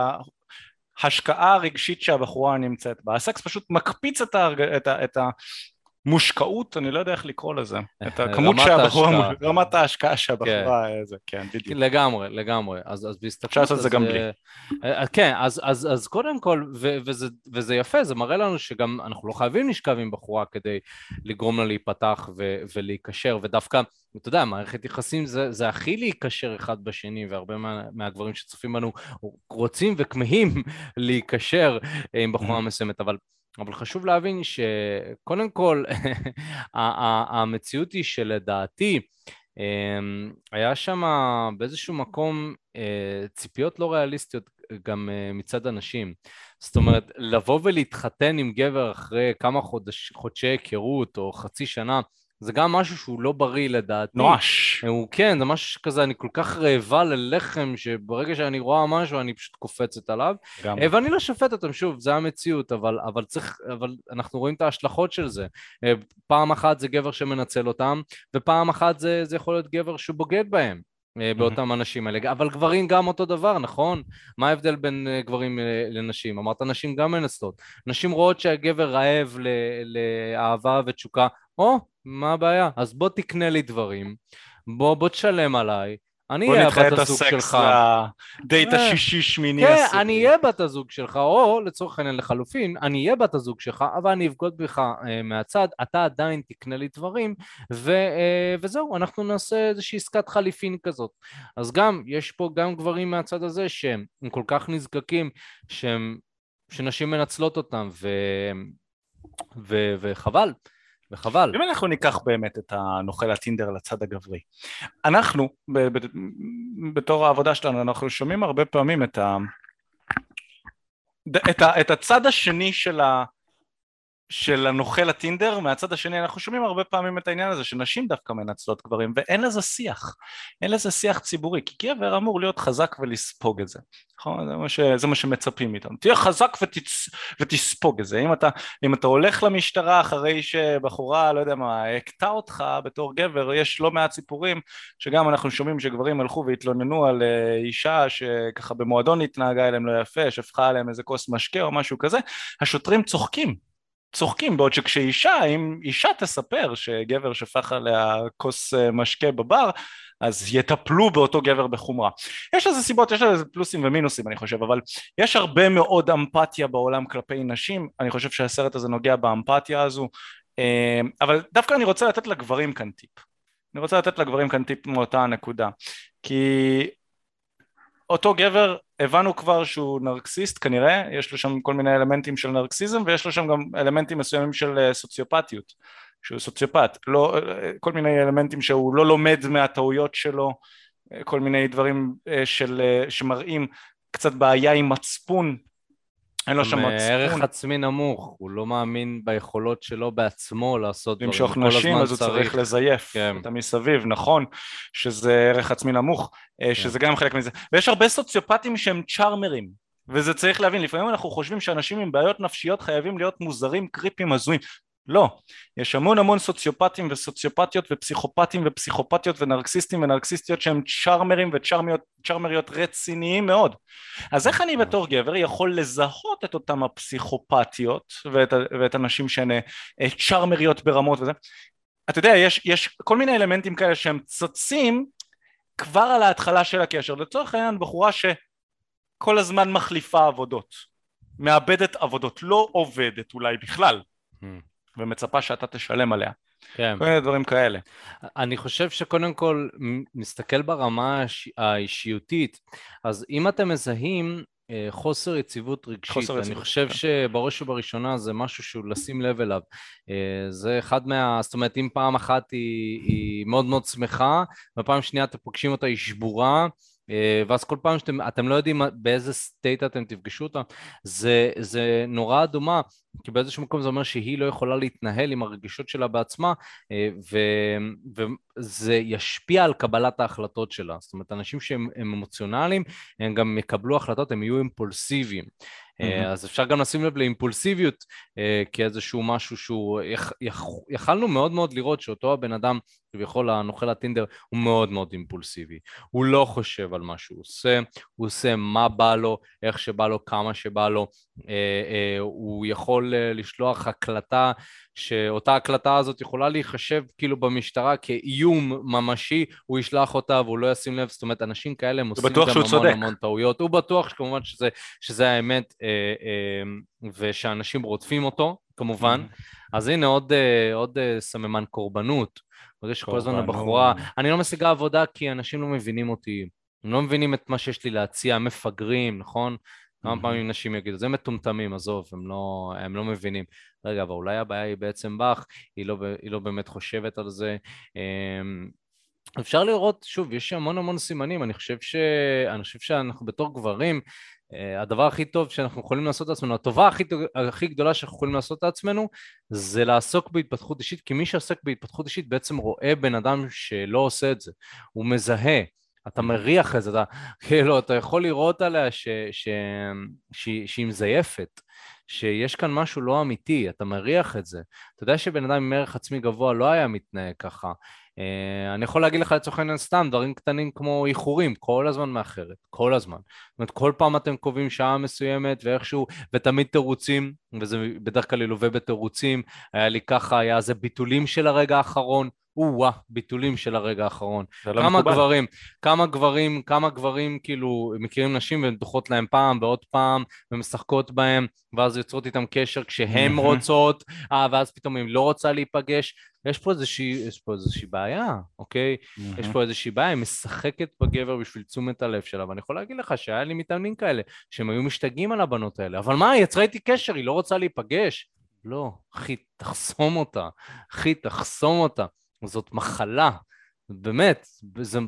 ההשקעה הרגשית שהבחורה נמצאת בה. הסקס פשוט מקפיץ את, ההרג... את, ה... את המושקעות, אני לא יודע איך לקרוא לזה, את הכמות שהבחורה, רמת ההשקעה שהבחורה, כן. זה, כן, בדיוק. לגמרי, לגמרי. אז, אז בהסתכלות... אפשר לעשות את זה גם בלי. אה, אה, כן, אז, אז, אז קודם כל, ו, וזה, וזה יפה, זה מראה לנו שגם אנחנו לא חייבים לשכב עם בחורה כדי לגרום לה להיפתח ו, ולהיקשר, ודווקא, אתה יודע, מערכת יחסים זה, זה הכי להיקשר אחד בשני, והרבה מה, מהגברים שצופים בנו רוצים וכמהים להיקשר עם בחורה מסוימת, אבל אבל חשוב להבין שקודם כל המציאות היא שלדעתי אמ, היה שם באיזשהו מקום אה, ציפיות לא ריאליסטיות גם אה, מצד אנשים. זאת אומרת, לבוא ולהתחתן עם גבר אחרי כמה חודש, חודשי היכרות או חצי שנה, זה גם משהו שהוא לא בריא לדעתי. נואש. הוא כן, זה משהו כזה, אני כל כך רעבה ללחם, שברגע שאני רואה משהו אני פשוט קופצת עליו. גם. אה, ואני לא שופט אותם, שוב, זה המציאות, אבל, אבל צריך, אבל אנחנו רואים את ההשלכות של זה. אה, פעם אחת זה גבר שמנצל אותם, ופעם אחת זה, זה יכול להיות גבר שבוגד בהם. אה, באותם אנשים האלה, אבל גברים גם אותו דבר, נכון? מה ההבדל בין גברים לנשים? אמרת נשים גם מנצלות. נשים רואות שהגבר רעב לאהבה ותשוקה, או, מה הבעיה? אז בוא תקנה לי דברים, בוא, בוא תשלם עליי, אני אהיה בת הזוג שלך. בוא נדחה את הסקס לדייט אה, השישי שמיני כן, עשירי. אני אהיה בת הזוג שלך, או לצורך העניין לחלופין, אני אהיה בת הזוג שלך, אבל אני אבגוד בך אה, מהצד, אתה עדיין תקנה לי דברים, ו, אה, וזהו, אנחנו נעשה איזושהי עסקת חליפין כזאת. אז גם, יש פה גם גברים מהצד הזה שהם כל כך נזקקים, שהם, שנשים מנצלות אותם, ו, ו, וחבל. וחבל. אם אנחנו ניקח באמת את הנוכל הטינדר לצד הגברי, אנחנו, ב- ב- בתור העבודה שלנו, אנחנו שומעים הרבה פעמים את, ה- את, ה- את הצד השני של, ה- של הנוכל הטינדר, מהצד השני אנחנו שומעים הרבה פעמים את העניין הזה שנשים דווקא מנצלות גברים ואין לזה שיח, אין לזה שיח ציבורי כי גבר אמור להיות חזק ולספוג את זה, נכון? זה מה, ש, זה מה שמצפים מאיתנו, תהיה חזק ותצ, ותספוג את זה, אם אתה, אם אתה הולך למשטרה אחרי שבחורה, לא יודע מה, הכתה אותך בתור גבר, יש לא מעט סיפורים שגם אנחנו שומעים שגברים הלכו והתלוננו על אה, אישה שככה במועדון התנהגה אליהם לא יפה, שפכה עליהם איזה כוס משקה או משהו כזה, השוטרים צוחקים צוחקים, בעוד שכשאישה, אם אישה תספר שגבר שפך עליה כוס אה, משקה בבר, אז יטפלו באותו גבר בחומרה. יש לזה סיבות, יש לזה פלוסים ומינוסים אני חושב, אבל יש הרבה מאוד אמפתיה בעולם כלפי נשים, אני חושב שהסרט הזה נוגע באמפתיה הזו, אה, אבל דווקא אני רוצה לתת לגברים כאן טיפ. אני רוצה לתת לגברים כאן טיפ מאותה הנקודה, כי אותו גבר הבנו כבר שהוא נרקסיסט כנראה, יש לו שם כל מיני אלמנטים של נרקסיזם ויש לו שם גם אלמנטים מסוימים של אה, סוציופטיות, שהוא סוציופט, לא, אה, כל מיני אלמנטים שהוא לא לומד מהטעויות שלו, אה, כל מיני דברים של, שמראים קצת בעיה עם מצפון אין לו שם מצפון. ערך עצמי נמוך, הוא לא מאמין ביכולות שלו בעצמו לעשות דברים. למשוך נשים, אז הוא צריך לזייף כן. את המסביב, נכון, שזה ערך עצמי נמוך, אה, כן. שזה גם חלק מזה. ויש הרבה סוציופטים שהם צ'ארמרים, וזה צריך להבין, לפעמים אנחנו חושבים שאנשים עם בעיות נפשיות חייבים להיות מוזרים, קריפים, הזויים. לא, יש המון המון סוציופטים וסוציופטיות ופסיכופטים ופסיכופטיות ונרקסיסטים ונרקסיסטיות שהם צ'ארמרים וצ'ארמריות רציניים מאוד. אז איך אני בתור גבר יכול לזהות את אותם הפסיכופטיות ואת, ואת הנשים שהן אה, צ'ארמריות ברמות וזה? אתה יודע יש, יש כל מיני אלמנטים כאלה שהם צצים כבר על ההתחלה של הקשר. לצורך העניין בחורה שכל הזמן מחליפה עבודות מאבדת עבודות לא עובדת אולי בכלל. Hmm. ומצפה שאתה תשלם עליה. כן. כל מיני דברים כאלה. אני חושב שקודם כל, נסתכל ברמה האישיותית, אז אם אתם מזהים אה, חוסר יציבות רגשית, חוסר אני יציבות, חושב כן. שבראש ובראשונה זה משהו שהוא לשים לב אליו. אה, זה אחד מה... זאת אומרת, אם פעם אחת היא, היא מאוד מאוד שמחה, ופעם שנייה אתם פוגשים אותה, היא שבורה, אה, ואז כל פעם שאתם אתם לא יודעים באיזה סטייט אתם תפגשו אותה, זה, זה נורא אדומה. כי באיזשהו מקום זה אומר שהיא לא יכולה להתנהל עם הרגשות שלה בעצמה, אה, ו, וזה ישפיע על קבלת ההחלטות שלה. זאת אומרת, אנשים שהם אמוציונליים, הם גם יקבלו החלטות, הם יהיו אימפולסיביים. Mm-hmm. אז אפשר גם לשים לב לאימפולסיביות אה, כאיזשהו משהו שהוא, יכ, יכ, יכלנו מאוד מאוד לראות שאותו הבן אדם, כביכול הנוכל הטינדר, הוא מאוד מאוד אימפולסיבי. הוא לא חושב על מה שהוא עושה, הוא עושה מה בא לו, איך שבא לו, כמה שבא לו. הוא יכול לשלוח הקלטה שאותה הקלטה הזאת יכולה להיחשב כאילו במשטרה כאיום ממשי, הוא ישלח אותה והוא לא ישים לב, זאת אומרת, אנשים כאלה הם עושים גם המון צודק. המון טעויות. הוא בטוח שכמובן שזה, שזה האמת אה, אה, ושאנשים רודפים אותו, כמובן. אז הנה עוד, אה, עוד אה, סממן קורבנות. ברגע שכל הזמן הבחורה, אני לא משיגה עבודה כי אנשים לא מבינים אותי. הם לא מבינים את מה שיש לי להציע, מפגרים, נכון? כמה פעמים נשים יגידו, זה מטומטמים, עזוב, הם לא, הם לא מבינים. רגע, אבל אולי הבעיה היא בעצם בך, היא לא, היא לא באמת חושבת על זה. אמ, אפשר לראות, שוב, יש המון המון סימנים, אני חושב, ש... אני חושב שאנחנו בתור גברים, אה, הדבר הכי טוב שאנחנו יכולים לעשות לעצמנו, הטובה הכי, הכי גדולה שאנחנו יכולים לעשות לעצמנו, זה לעסוק בהתפתחות אישית, כי מי שעוסק בהתפתחות אישית בעצם רואה בן אדם שלא עושה את זה, הוא מזהה. אתה מריח את זה, אתה, כאילו, אתה יכול לראות עליה ש, ש, ש, שהיא מזייפת, שיש כאן משהו לא אמיתי, אתה מריח את זה. אתה יודע שבן אדם עם ערך עצמי גבוה לא היה מתנהג ככה. Uh, אני יכול להגיד לך לצורך העניין סתם דברים קטנים כמו איחורים, כל הזמן מאחרת, כל הזמן. זאת אומרת, כל פעם אתם קובעים שעה מסוימת ואיכשהו, ותמיד תירוצים, וזה בדרך כלל ילווה בתירוצים, היה לי ככה, היה איזה ביטולים של הרגע האחרון, או-אה, ביטולים של הרגע האחרון. לא כמה מקובל. גברים, כמה גברים, כמה גברים כאילו מכירים נשים והן דוחות להם פעם ועוד פעם ומשחקות בהם ואז יוצרות איתם קשר כשהן רוצות, אה, ואז פתאום היא לא רוצה להיפגש. יש פה איזושהי, יש פה איזושהי בעיה, אוקיי? יש פה איזושהי בעיה, היא משחקת בגבר בשביל תשומת הלב שלה, ואני יכול להגיד לך שהיה לי מתאמנים כאלה, שהם היו משתגעים על הבנות האלה, אבל מה, היא יצרה איתי קשר, היא לא רוצה להיפגש. לא, אחי, תחסום אותה. אחי, תחסום אותה. זאת מחלה, באמת,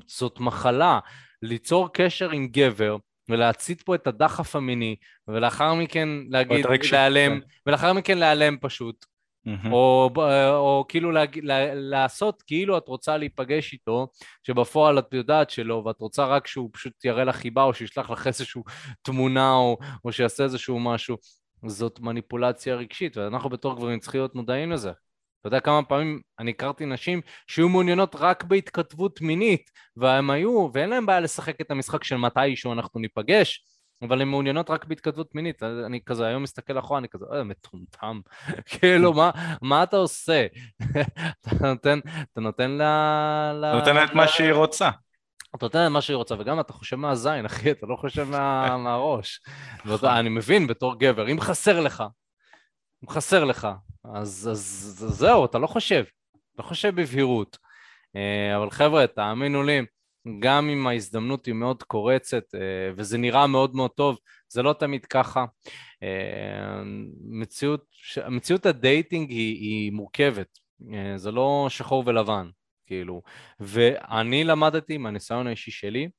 זאת מחלה. ליצור קשר עם גבר ולהצית פה את הדחף המיני, ולאחר מכן להגיד, להיעלם, כן. ולאחר מכן להיעלם פשוט. Mm-hmm. או, או כאילו להג, לה, לעשות כאילו את רוצה להיפגש איתו, שבפועל את יודעת שלא, ואת רוצה רק שהוא פשוט יראה לך חיבה, או שישלח לך איזושהי תמונה, או, או שיעשה איזשהו משהו. זאת מניפולציה רגשית, ואנחנו בתור גברים צריכים להיות מודעים לזה. אתה יודע כמה פעמים אני הכרתי נשים שהיו מעוניינות רק בהתכתבות מינית, והם היו, ואין להם בעיה לשחק את המשחק של מתישהו אנחנו ניפגש, אבל הן מעוניינות רק בהתכתבות מינית. אני כזה היום מסתכל אחורה, אני כזה, אה, מטומטם. כאילו, מה, מה אתה עושה? אתה נותן, אתה נותן לה... אתה נותן לה את מה שהיא רוצה. אתה נותן לה מה שהיא רוצה, וגם אתה חושב מהזין, אחי, אתה לא חושב מה, מהראש. ואתה, אני מבין בתור גבר, אם חסר לך, חסר לך, אז, אז, אז זהו, אתה לא חושב, לא חושב בבהירות. אה, אבל חבר'ה, תאמינו לי, גם אם ההזדמנות היא מאוד קורצת אה, וזה נראה מאוד מאוד טוב, זה לא תמיד ככה. אה, מציאות, מציאות הדייטינג היא, היא מורכבת, זה לא שחור ולבן, כאילו. ואני למדתי מהניסיון האישי שלי,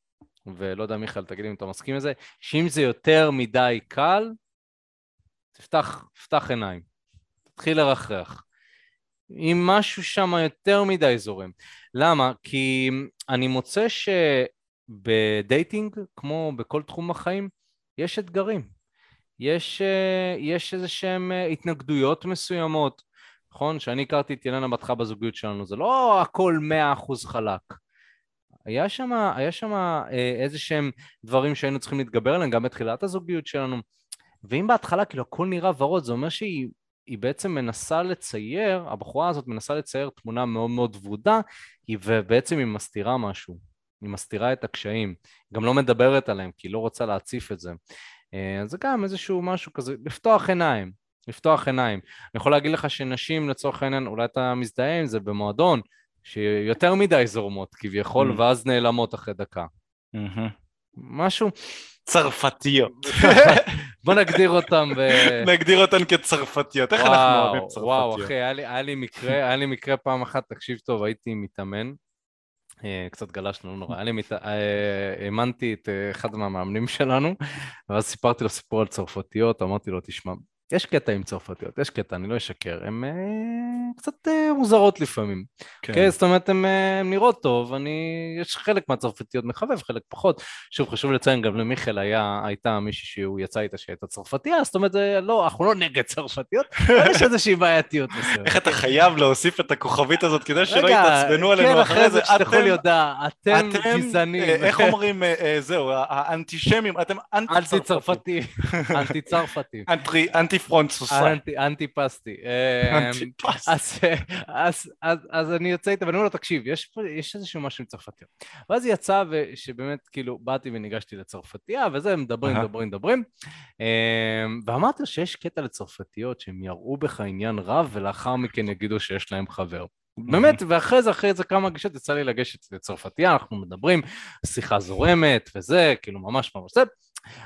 ולא יודע מיכאל, תגיד אם אתה מסכים לזה, שאם זה יותר מדי קל, תפתח, תפתח עיניים. תתחיל לרחרח. אם משהו שם יותר מדי זורם. למה? כי אני מוצא שבדייטינג, כמו בכל תחום החיים, יש אתגרים. יש, יש איזה שהם התנגדויות מסוימות, נכון? כשאני הכרתי את ילנה בתך בזוגיות שלנו, זה לא הכל מאה אחוז חלק. היה שם, היה שם אה, איזה שהם דברים שהיינו צריכים להתגבר עליהם גם בתחילת הזוגיות שלנו. ואם בהתחלה כאילו הכל נראה ורוד, זה אומר שהיא היא בעצם מנסה לצייר, הבחורה הזאת מנסה לצייר תמונה מאוד מאוד ורודה, ובעצם היא מסתירה משהו, היא מסתירה את הקשיים, גם לא מדברת עליהם כי היא לא רוצה להציף את זה. אה, זה גם איזשהו משהו כזה, לפתוח עיניים, לפתוח עיניים. אני יכול להגיד לך שנשים לצורך העניין, אולי אתה מזדהה עם זה במועדון, שיותר מדי זורמות כביכול, mm. ואז נעלמות אחרי דקה. Mm-hmm. משהו... צרפתיות. בוא נגדיר אותם ב... נגדיר אותן כצרפתיות. איך אנחנו אוהבים צרפתיות? וואו, אחי, היה לי, היה לי מקרה, היה לי מקרה פעם אחת, תקשיב טוב, הייתי מתאמן. אה, קצת גלשנו, לא נורא. אני האמנתי את אה, אחד מהמאמנים שלנו, ואז סיפרתי לו סיפור על צרפתיות, אמרתי לו, תשמע, יש קטע עם צרפתיות, יש קטע, אני לא אשקר, הן אה, קצת אה, מוזרות לפעמים. כן. כן, זאת אומרת, הן אה, נראות טוב, אני, יש חלק מהצרפתיות מחבב, חלק פחות. שוב, חשוב לציין, גם למיכאל היה, הייתה מישהי שהוא יצא איתה שהייתה צרפתייה, זאת אומרת, זה לא, אנחנו לא נגד צרפתיות, אבל יש איזושהי בעייתיות מסוימת. איך אתה חייב להוסיף את הכוכבית הזאת כדי שלא יתעצבנו עלינו כן, אחרי זה, שתלכו לי הודעה, אתם גזענים. איך אומרים, זהו, האנטישמים, אתם אנטי-צרפתי. אנטי-צרפתי. אנטי פרונטסוסאי. אנטי פסטי. אמ, אז אני יוצא איתה ואני אומר לו, תקשיב, יש איזשהו משהו עם צרפתיות. ואז יצאה שבאמת, כאילו, באתי וניגשתי לצרפתייה, וזה, מדברים, מדברים, מדברים. אמ, ואמרתי שיש קטע לצרפתיות שהם יראו בך עניין רב, ולאחר מכן יגידו שיש להם חבר. באמת, ואחרי זה, אחרי זה כמה גישות יצא לי לגשת לצרפתייה, אנחנו מדברים, שיחה זורמת וזה, כאילו ממש ממש זה.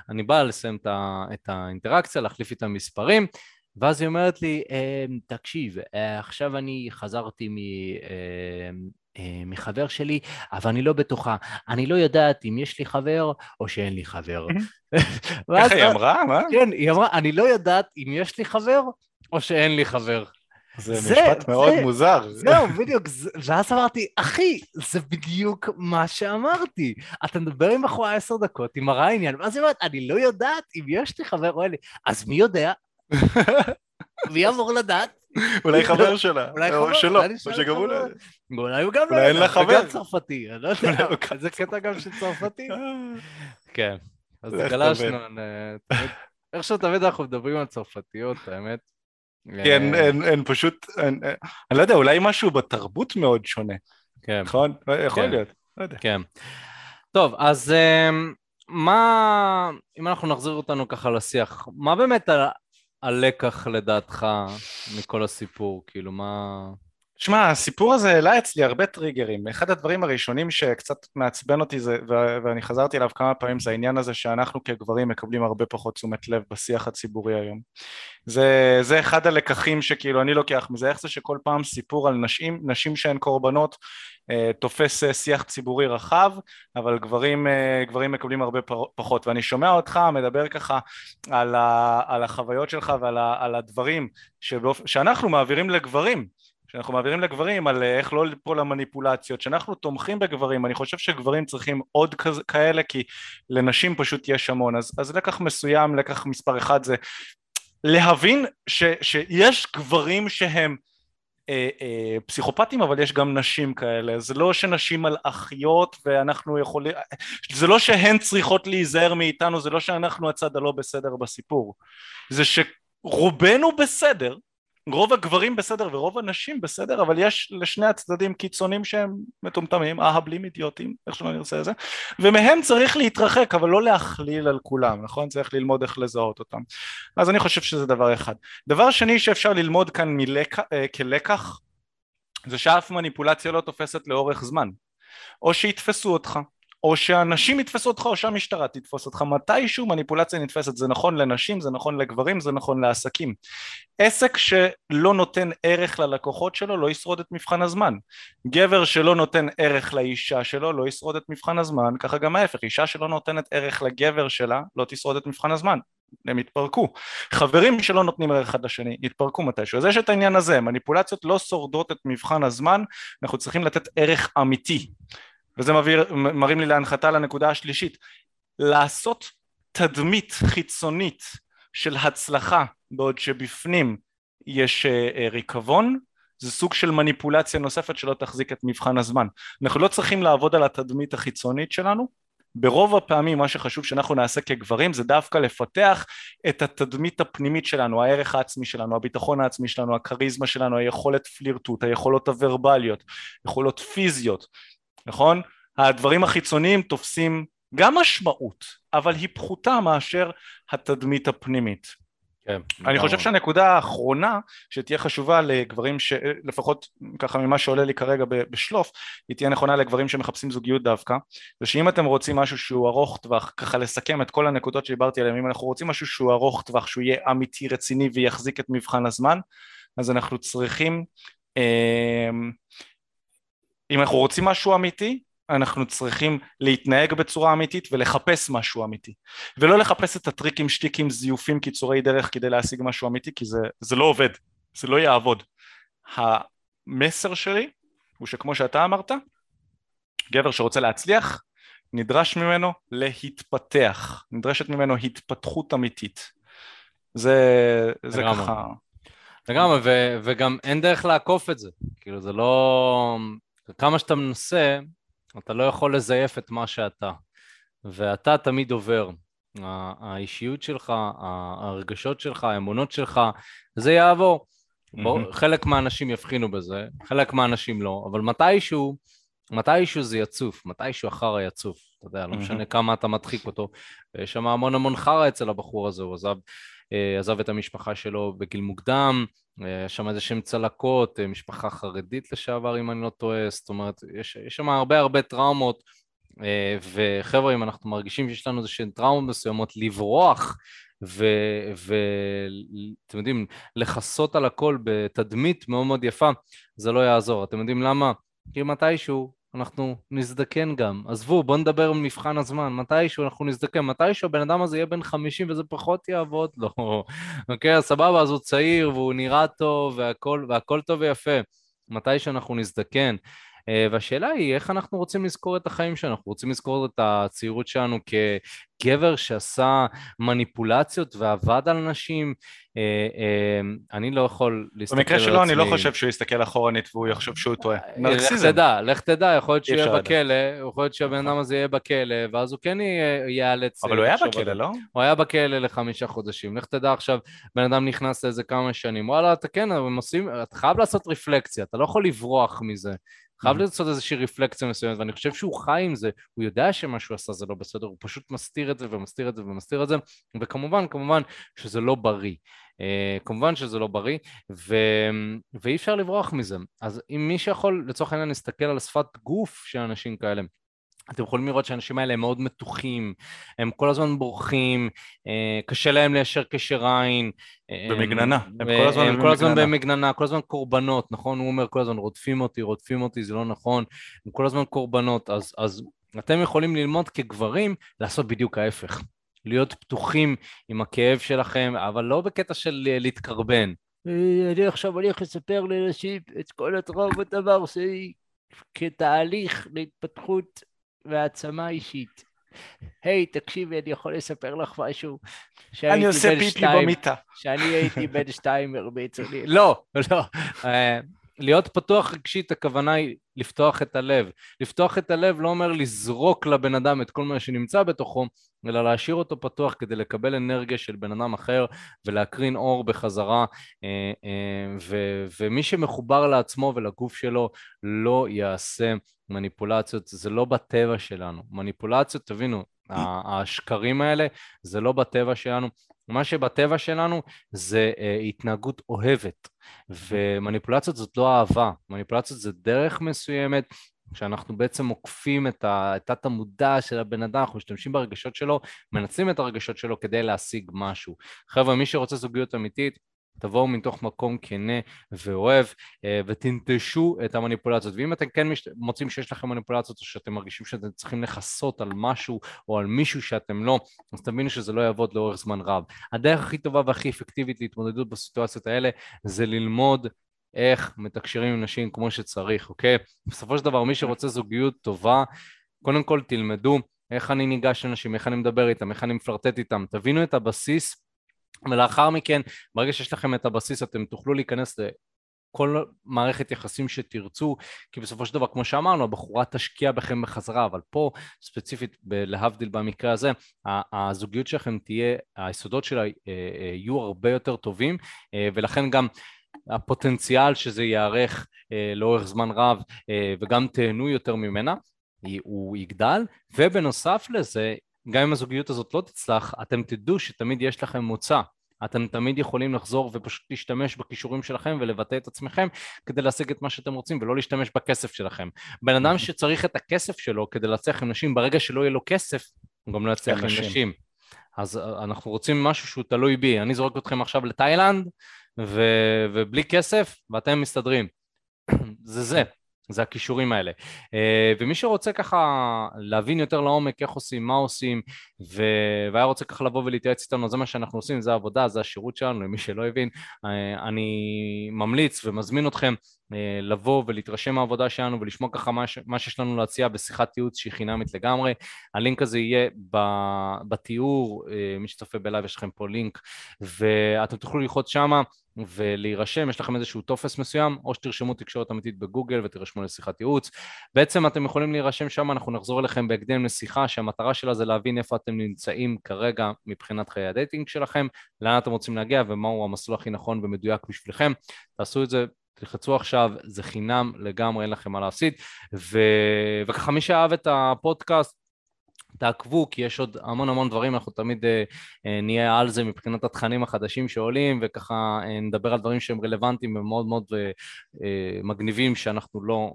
אני בא לסיים את האינטראקציה, להחליף איתם מספרים, ואז היא אומרת לי, אמ, תקשיב, אה, עכשיו אני חזרתי מ... אמ, אה, מחבר שלי, אבל אני לא בטוחה. אני לא יודעת אם יש לי חבר או שאין לי חבר. ככה היא אמרה? מה? כן, היא אמרה, אני לא יודעת אם יש לי חבר או שאין לי חבר. זה, זה משפט זה, מאוד זה, מוזר. זהו, בדיוק. ואז אמרתי, אחי, זה בדיוק מה שאמרתי. אתה מדבר עם בחורה עשר דקות, היא מראה עניין, ואז היא אומרת, אני לא יודעת אם יש לי חבר או אין לי. אז מי יודע? מי אמור לדעת? אולי חבר שלה, אולי חבר, שלו, או שגם הוא לא אולי הוא גם לא יודע, אין לה חבר. גם צרפתי, אני לא יודע, זה קטע גם של צרפתי. כן, אז גלשנו, איכשהו תמיד אנחנו מדברים על צרפתיות, האמת. כן, הן פשוט, אני לא יודע, אולי משהו בתרבות מאוד שונה. כן. נכון? יכול כן. להיות, לא יודע. כן. טוב, אז אמ, מה, אם אנחנו נחזיר אותנו ככה לשיח, מה באמת הלקח לדעתך מכל הסיפור? כאילו, מה... שמע, הסיפור הזה העלה אצלי הרבה טריגרים. אחד הדברים הראשונים שקצת מעצבן אותי זה, ואני חזרתי אליו כמה פעמים, זה העניין הזה שאנחנו כגברים מקבלים הרבה פחות תשומת לב בשיח הציבורי היום. זה, זה אחד הלקחים שכאילו אני לוקח מזה, איך זה שכל פעם סיפור על נשים, נשים שהן קורבנות, אה, תופס אה, שיח ציבורי רחב, אבל גברים, אה, גברים מקבלים הרבה פחות. ואני שומע אותך מדבר ככה על, ה, על החוויות שלך ועל ה, על הדברים שבאופ... שאנחנו מעבירים לגברים. שאנחנו מעבירים לגברים על אה, איך לא ליפול למניפולציות, שאנחנו תומכים בגברים, אני חושב שגברים צריכים עוד כאלה כי לנשים פשוט יש המון, אז, אז לקח מסוים, לקח מספר אחד זה להבין ש, שיש גברים שהם אה, אה, פסיכופטים אבל יש גם נשים כאלה. זה לא שנשים מלאכיות ואנחנו יכולים זה לא שהן צריכות להיזהר מאיתנו זה לא שאנחנו הצד הלא בסדר בסיפור. זה שרובנו בסדר רוב הגברים בסדר ורוב הנשים בסדר אבל יש לשני הצדדים קיצונים שהם מטומטמים, אהבלים אידיוטים, איך שלא נרצה את זה ומהם צריך להתרחק אבל לא להכליל על כולם, נכון? צריך ללמוד איך לזהות אותם אז אני חושב שזה דבר אחד. דבר שני שאפשר ללמוד כאן מלק... אה, כלקח זה שאף מניפולציה לא תופסת לאורך זמן או שיתפסו אותך או שאנשים יתפסו אותך או שהמשטרה תתפוס אותך מתישהו מניפולציה נתפסת זה נכון לנשים זה נכון לגברים זה נכון לעסקים עסק שלא נותן ערך ללקוחות שלו לא ישרוד את מבחן הזמן גבר שלא נותן ערך לאישה שלו לא ישרוד את מבחן הזמן ככה גם ההפך אישה שלא נותנת ערך לגבר שלה לא תשרוד את מבחן הזמן הם יתפרקו. חברים שלא נותנים ערך אחד לשני יתפרקו מתישהו. אז יש את העניין הזה, מניפולציות לא שורדות את מבחן הזמן, אנחנו צריכים לתת ערך אמיתי. וזה מביר, מרים לי להנחתה לנקודה השלישית, לעשות תדמית חיצונית של הצלחה בעוד שבפנים יש אה, אה, ריקבון זה סוג של מניפולציה נוספת שלא תחזיק את מבחן הזמן. אנחנו לא צריכים לעבוד על התדמית החיצונית שלנו, ברוב הפעמים מה שחשוב שאנחנו נעשה כגברים זה דווקא לפתח את התדמית הפנימית שלנו, הערך העצמי שלנו, הביטחון העצמי שלנו, הכריזמה שלנו, היכולת פלירטוט, היכולות הוורבליות, יכולות פיזיות, נכון? הדברים החיצוניים תופסים גם משמעות, אבל היא פחותה מאשר התדמית הפנימית. כן, אני חושב שהנקודה האחרונה שתהיה חשובה לגברים שלפחות ככה ממה שעולה לי כרגע בשלוף היא תהיה נכונה לגברים שמחפשים זוגיות דווקא זה שאם אתם רוצים משהו שהוא ארוך טווח ככה לסכם את כל הנקודות שדיברתי עליהן אם אנחנו רוצים משהו שהוא ארוך טווח שהוא יהיה אמיתי רציני ויחזיק את מבחן הזמן אז אנחנו צריכים אה, אם אנחנו רוצים משהו אמיתי אנחנו צריכים להתנהג בצורה אמיתית ולחפש משהו אמיתי ולא לחפש את הטריקים, שטיקים, זיופים, קיצורי דרך כדי להשיג משהו אמיתי כי זה, זה לא עובד, זה לא יעבוד. המסר שלי הוא שכמו שאתה אמרת, גבר שרוצה להצליח נדרש ממנו להתפתח, נדרשת ממנו התפתחות אמיתית. זה, זה ככה... לגמרי, וגם אין דרך לעקוף את זה. כאילו, זה לא... כמה שאתה מנסה, אתה לא יכול לזייף את מה שאתה. ואתה תמיד עובר. האישיות שלך, הרגשות שלך, האמונות שלך, זה יעבור. Mm-hmm. חלק מהאנשים יבחינו בזה, חלק מהאנשים לא, אבל מתישהו, מתישהו זה יצוף, מתישהו החרא יצוף. אתה יודע, לא משנה כמה אתה מדחיק אותו. ויש שם המון המון חרא אצל הבחור הזה, הוא עזב, עזב את המשפחה שלו בגיל מוקדם, אה, יש שם איזה שהם צלקות, אה, משפחה חרדית לשעבר אם אני לא טועה, זאת אומרת, יש, יש שם הרבה הרבה טראומות, וחבר'ה, אם אנחנו מרגישים שיש לנו איזה שהן טראומות מסוימות, לברוח ואתם יודעים, לכסות על הכל בתדמית מאוד מאוד יפה, זה לא יעזור. אתם יודעים למה? כי מתישהו אנחנו נזדקן גם. עזבו, בואו נדבר על מבחן הזמן. מתישהו אנחנו נזדקן, מתישהו הבן אדם הזה יהיה בן 50 וזה פחות יעבוד לו. אוקיי, אז סבבה, אז הוא צעיר והוא נראה טוב והכל, והכל טוב ויפה. מתישהו אנחנו נזדקן. אה, והשאלה היא איך אנחנו רוצים לזכור את החיים שלנו, אנחנו רוצים לזכור את הצעירות שלנו כגבר שעשה מניפולציות ועבד על נשים, אה, אה, אני לא יכול להסתכל על עצמי... במקרה שלו אני לא חושב שהוא יסתכל אחורנית והוא יחשוב שהוא טועה. נרקסיזם. לך תדע, לך תדע, יכול להיות שהוא יהיה בכלא, יכול להיות שהבן אדם הזה יהיה בכלא, ואז הוא כן ייאלץ... אבל הוא היה בכלא, לא? הוא היה בכלא לחמישה חודשים. לך תדע עכשיו, בן אדם נכנס לאיזה כמה שנים, וואלה, אתה כן, אתה חייב לעשות רפלקציה, אתה לא יכול לברוח מזה. חייב. לעשות איזושהי רפלקציה מסוימת, ואני חושב שהוא חי עם זה, הוא יודע שמה שהוא עשה זה לא בסדר, הוא פשוט מסתיר את זה ומסתיר את זה ומסתיר את זה, וכמובן, כמובן שזה לא בריא. Uh, כמובן שזה לא בריא, ו... ואי אפשר לברוח מזה. אז אם מי שיכול לצורך העניין להסתכל על שפת גוף של אנשים כאלה, אתם יכולים לראות שהאנשים האלה הם מאוד מתוחים, הם כל הזמן בורחים, אה, קשה להם ליישר קשר עין. אה, במגננה, הם כל הזמן הם כל הזמן במגננה, כל הזמן קורבנות, נכון? הוא אומר כל הזמן רודפים אותי, רודפים אותי, זה לא נכון, הם כל הזמן קורבנות, אז, אז אתם יכולים ללמוד כגברים לעשות בדיוק ההפך. להיות פתוחים עם הכאב שלכם, אבל לא בקטע של להתקרבן. אני עכשיו הולך לספר לנשים את כל הטראומות עבר שלי כתהליך להתפתחות והעצמה אישית. היי, hey, תקשיבי, אני יכול לספר לך משהו. אני עושה פיפי במיטה. שאני הייתי בן שתיים הרביצו לי. לא, לא. להיות פתוח רגשית, הכוונה היא לפתוח את הלב. לפתוח את הלב לא אומר לזרוק לבן אדם את כל מה שנמצא בתוכו, אלא להשאיר אותו פתוח כדי לקבל אנרגיה של בן אדם אחר ולהקרין אור בחזרה. אה, אה, ו- ומי שמחובר לעצמו ולגוף שלו לא יעשה מניפולציות, זה לא בטבע שלנו. מניפולציות, תבינו, השקרים האלה זה לא בטבע שלנו. מה שבטבע שלנו זה uh, התנהגות אוהבת, ומניפולציות זאת לא אהבה, מניפולציות זה דרך מסוימת שאנחנו בעצם עוקפים את התת המודע של הבן אדם, אנחנו משתמשים ברגשות שלו, מנצלים את הרגשות שלו כדי להשיג משהו. חבר'ה, מי שרוצה זוגיות אמיתית, תבואו מתוך מקום כנה ואוהב אה, ותנטשו את המניפולציות. ואם אתם כן מוצאים שיש לכם מניפולציות או שאתם מרגישים שאתם צריכים לכסות על משהו או על מישהו שאתם לא אז תבינו שזה לא יעבוד לאורך זמן רב. הדרך הכי טובה והכי אפקטיבית להתמודדות בסיטואציות האלה זה ללמוד איך מתקשרים עם נשים כמו שצריך, אוקיי? בסופו של דבר מי שרוצה זוגיות טובה קודם כל תלמדו איך אני ניגש לנשים, איך אני מדבר איתם, איך אני מפלרטט איתם, תבינו את הבסיס ולאחר מכן, ברגע שיש לכם את הבסיס, אתם תוכלו להיכנס לכל מערכת יחסים שתרצו, כי בסופו של דבר, כמו שאמרנו, הבחורה תשקיע בכם בחזרה, אבל פה, ספציפית, להבדיל במקרה הזה, הזוגיות שלכם תהיה, היסודות שלה אה, אה, יהיו הרבה יותר טובים, אה, ולכן גם הפוטנציאל שזה ייערך לאורך זמן רב וגם תהנו יותר ממנה, הוא יגדל, ובנוסף לזה, גם אם הזוגיות הזאת לא תצלח, אתם תדעו שתמיד יש לכם מוצא. אתם תמיד יכולים לחזור ופשוט להשתמש בכישורים שלכם ולבטא את עצמכם כדי להשיג את מה שאתם רוצים ולא להשתמש בכסף שלכם. בן אדם שצריך את הכסף שלו כדי להצליח עם נשים, ברגע שלא יהיה לו כסף, הוא גם לא יצליח עם נשים. אז אה, אנחנו רוצים משהו שהוא תלוי בי. אני זורק אתכם עכשיו לתאילנד ו... ובלי כסף ואתם מסתדרים. זה זה. זה הכישורים האלה. אה, ומי שרוצה ככה להבין יותר לעומק איך עושים, מה עושים, ו... והיה רוצה ככה לבוא ולהתייעץ איתנו, זה מה שאנחנו עושים, זה העבודה, זה השירות שלנו, למי שלא הבין, אה, אני ממליץ ומזמין אתכם לבוא ולהתרשם מהעבודה שלנו ולשמוע ככה מה, ש... מה שיש לנו להציע בשיחת ייעוץ שהיא חינמית לגמרי. הלינק הזה יהיה ב... בתיאור, מי שצופה ב live יש לכם פה לינק, ואתם תוכלו ללחוץ שמה. ולהירשם, יש לכם איזשהו טופס מסוים, או שתרשמו תקשורת אמיתית בגוגל ותירשמו לשיחת ייעוץ. בעצם אתם יכולים להירשם שם, אנחנו נחזור אליכם בהקדם לשיחה, שהמטרה שלה זה להבין איפה אתם נמצאים כרגע מבחינת חיי ה dating שלכם, לאן אתם רוצים להגיע ומהו המסלול הכי נכון ומדויק בשבילכם. תעשו את זה תלחצו עכשיו, זה חינם לגמרי, אין לכם מה להפסיד. ו... וככה מי שאהב את הפודקאסט, תעקבו, כי יש עוד המון המון דברים, אנחנו תמיד אה, אה, נהיה על זה מבחינת התכנים החדשים שעולים, וככה אה, נדבר על דברים שהם רלוונטיים ומאוד מאוד אה, אה, מגניבים שאנחנו לא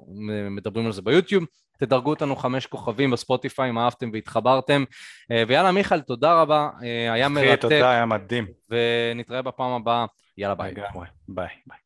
מדברים על זה ביוטיוב. תדרגו אותנו חמש כוכבים בספוטיפיי אם אהבתם והתחברתם. אה, ויאללה מיכאל, תודה רבה, אה, היה מרתק. תודה, היה מדהים. ונתראה בפעם הבאה, יאללה ביי. ביי. ביי.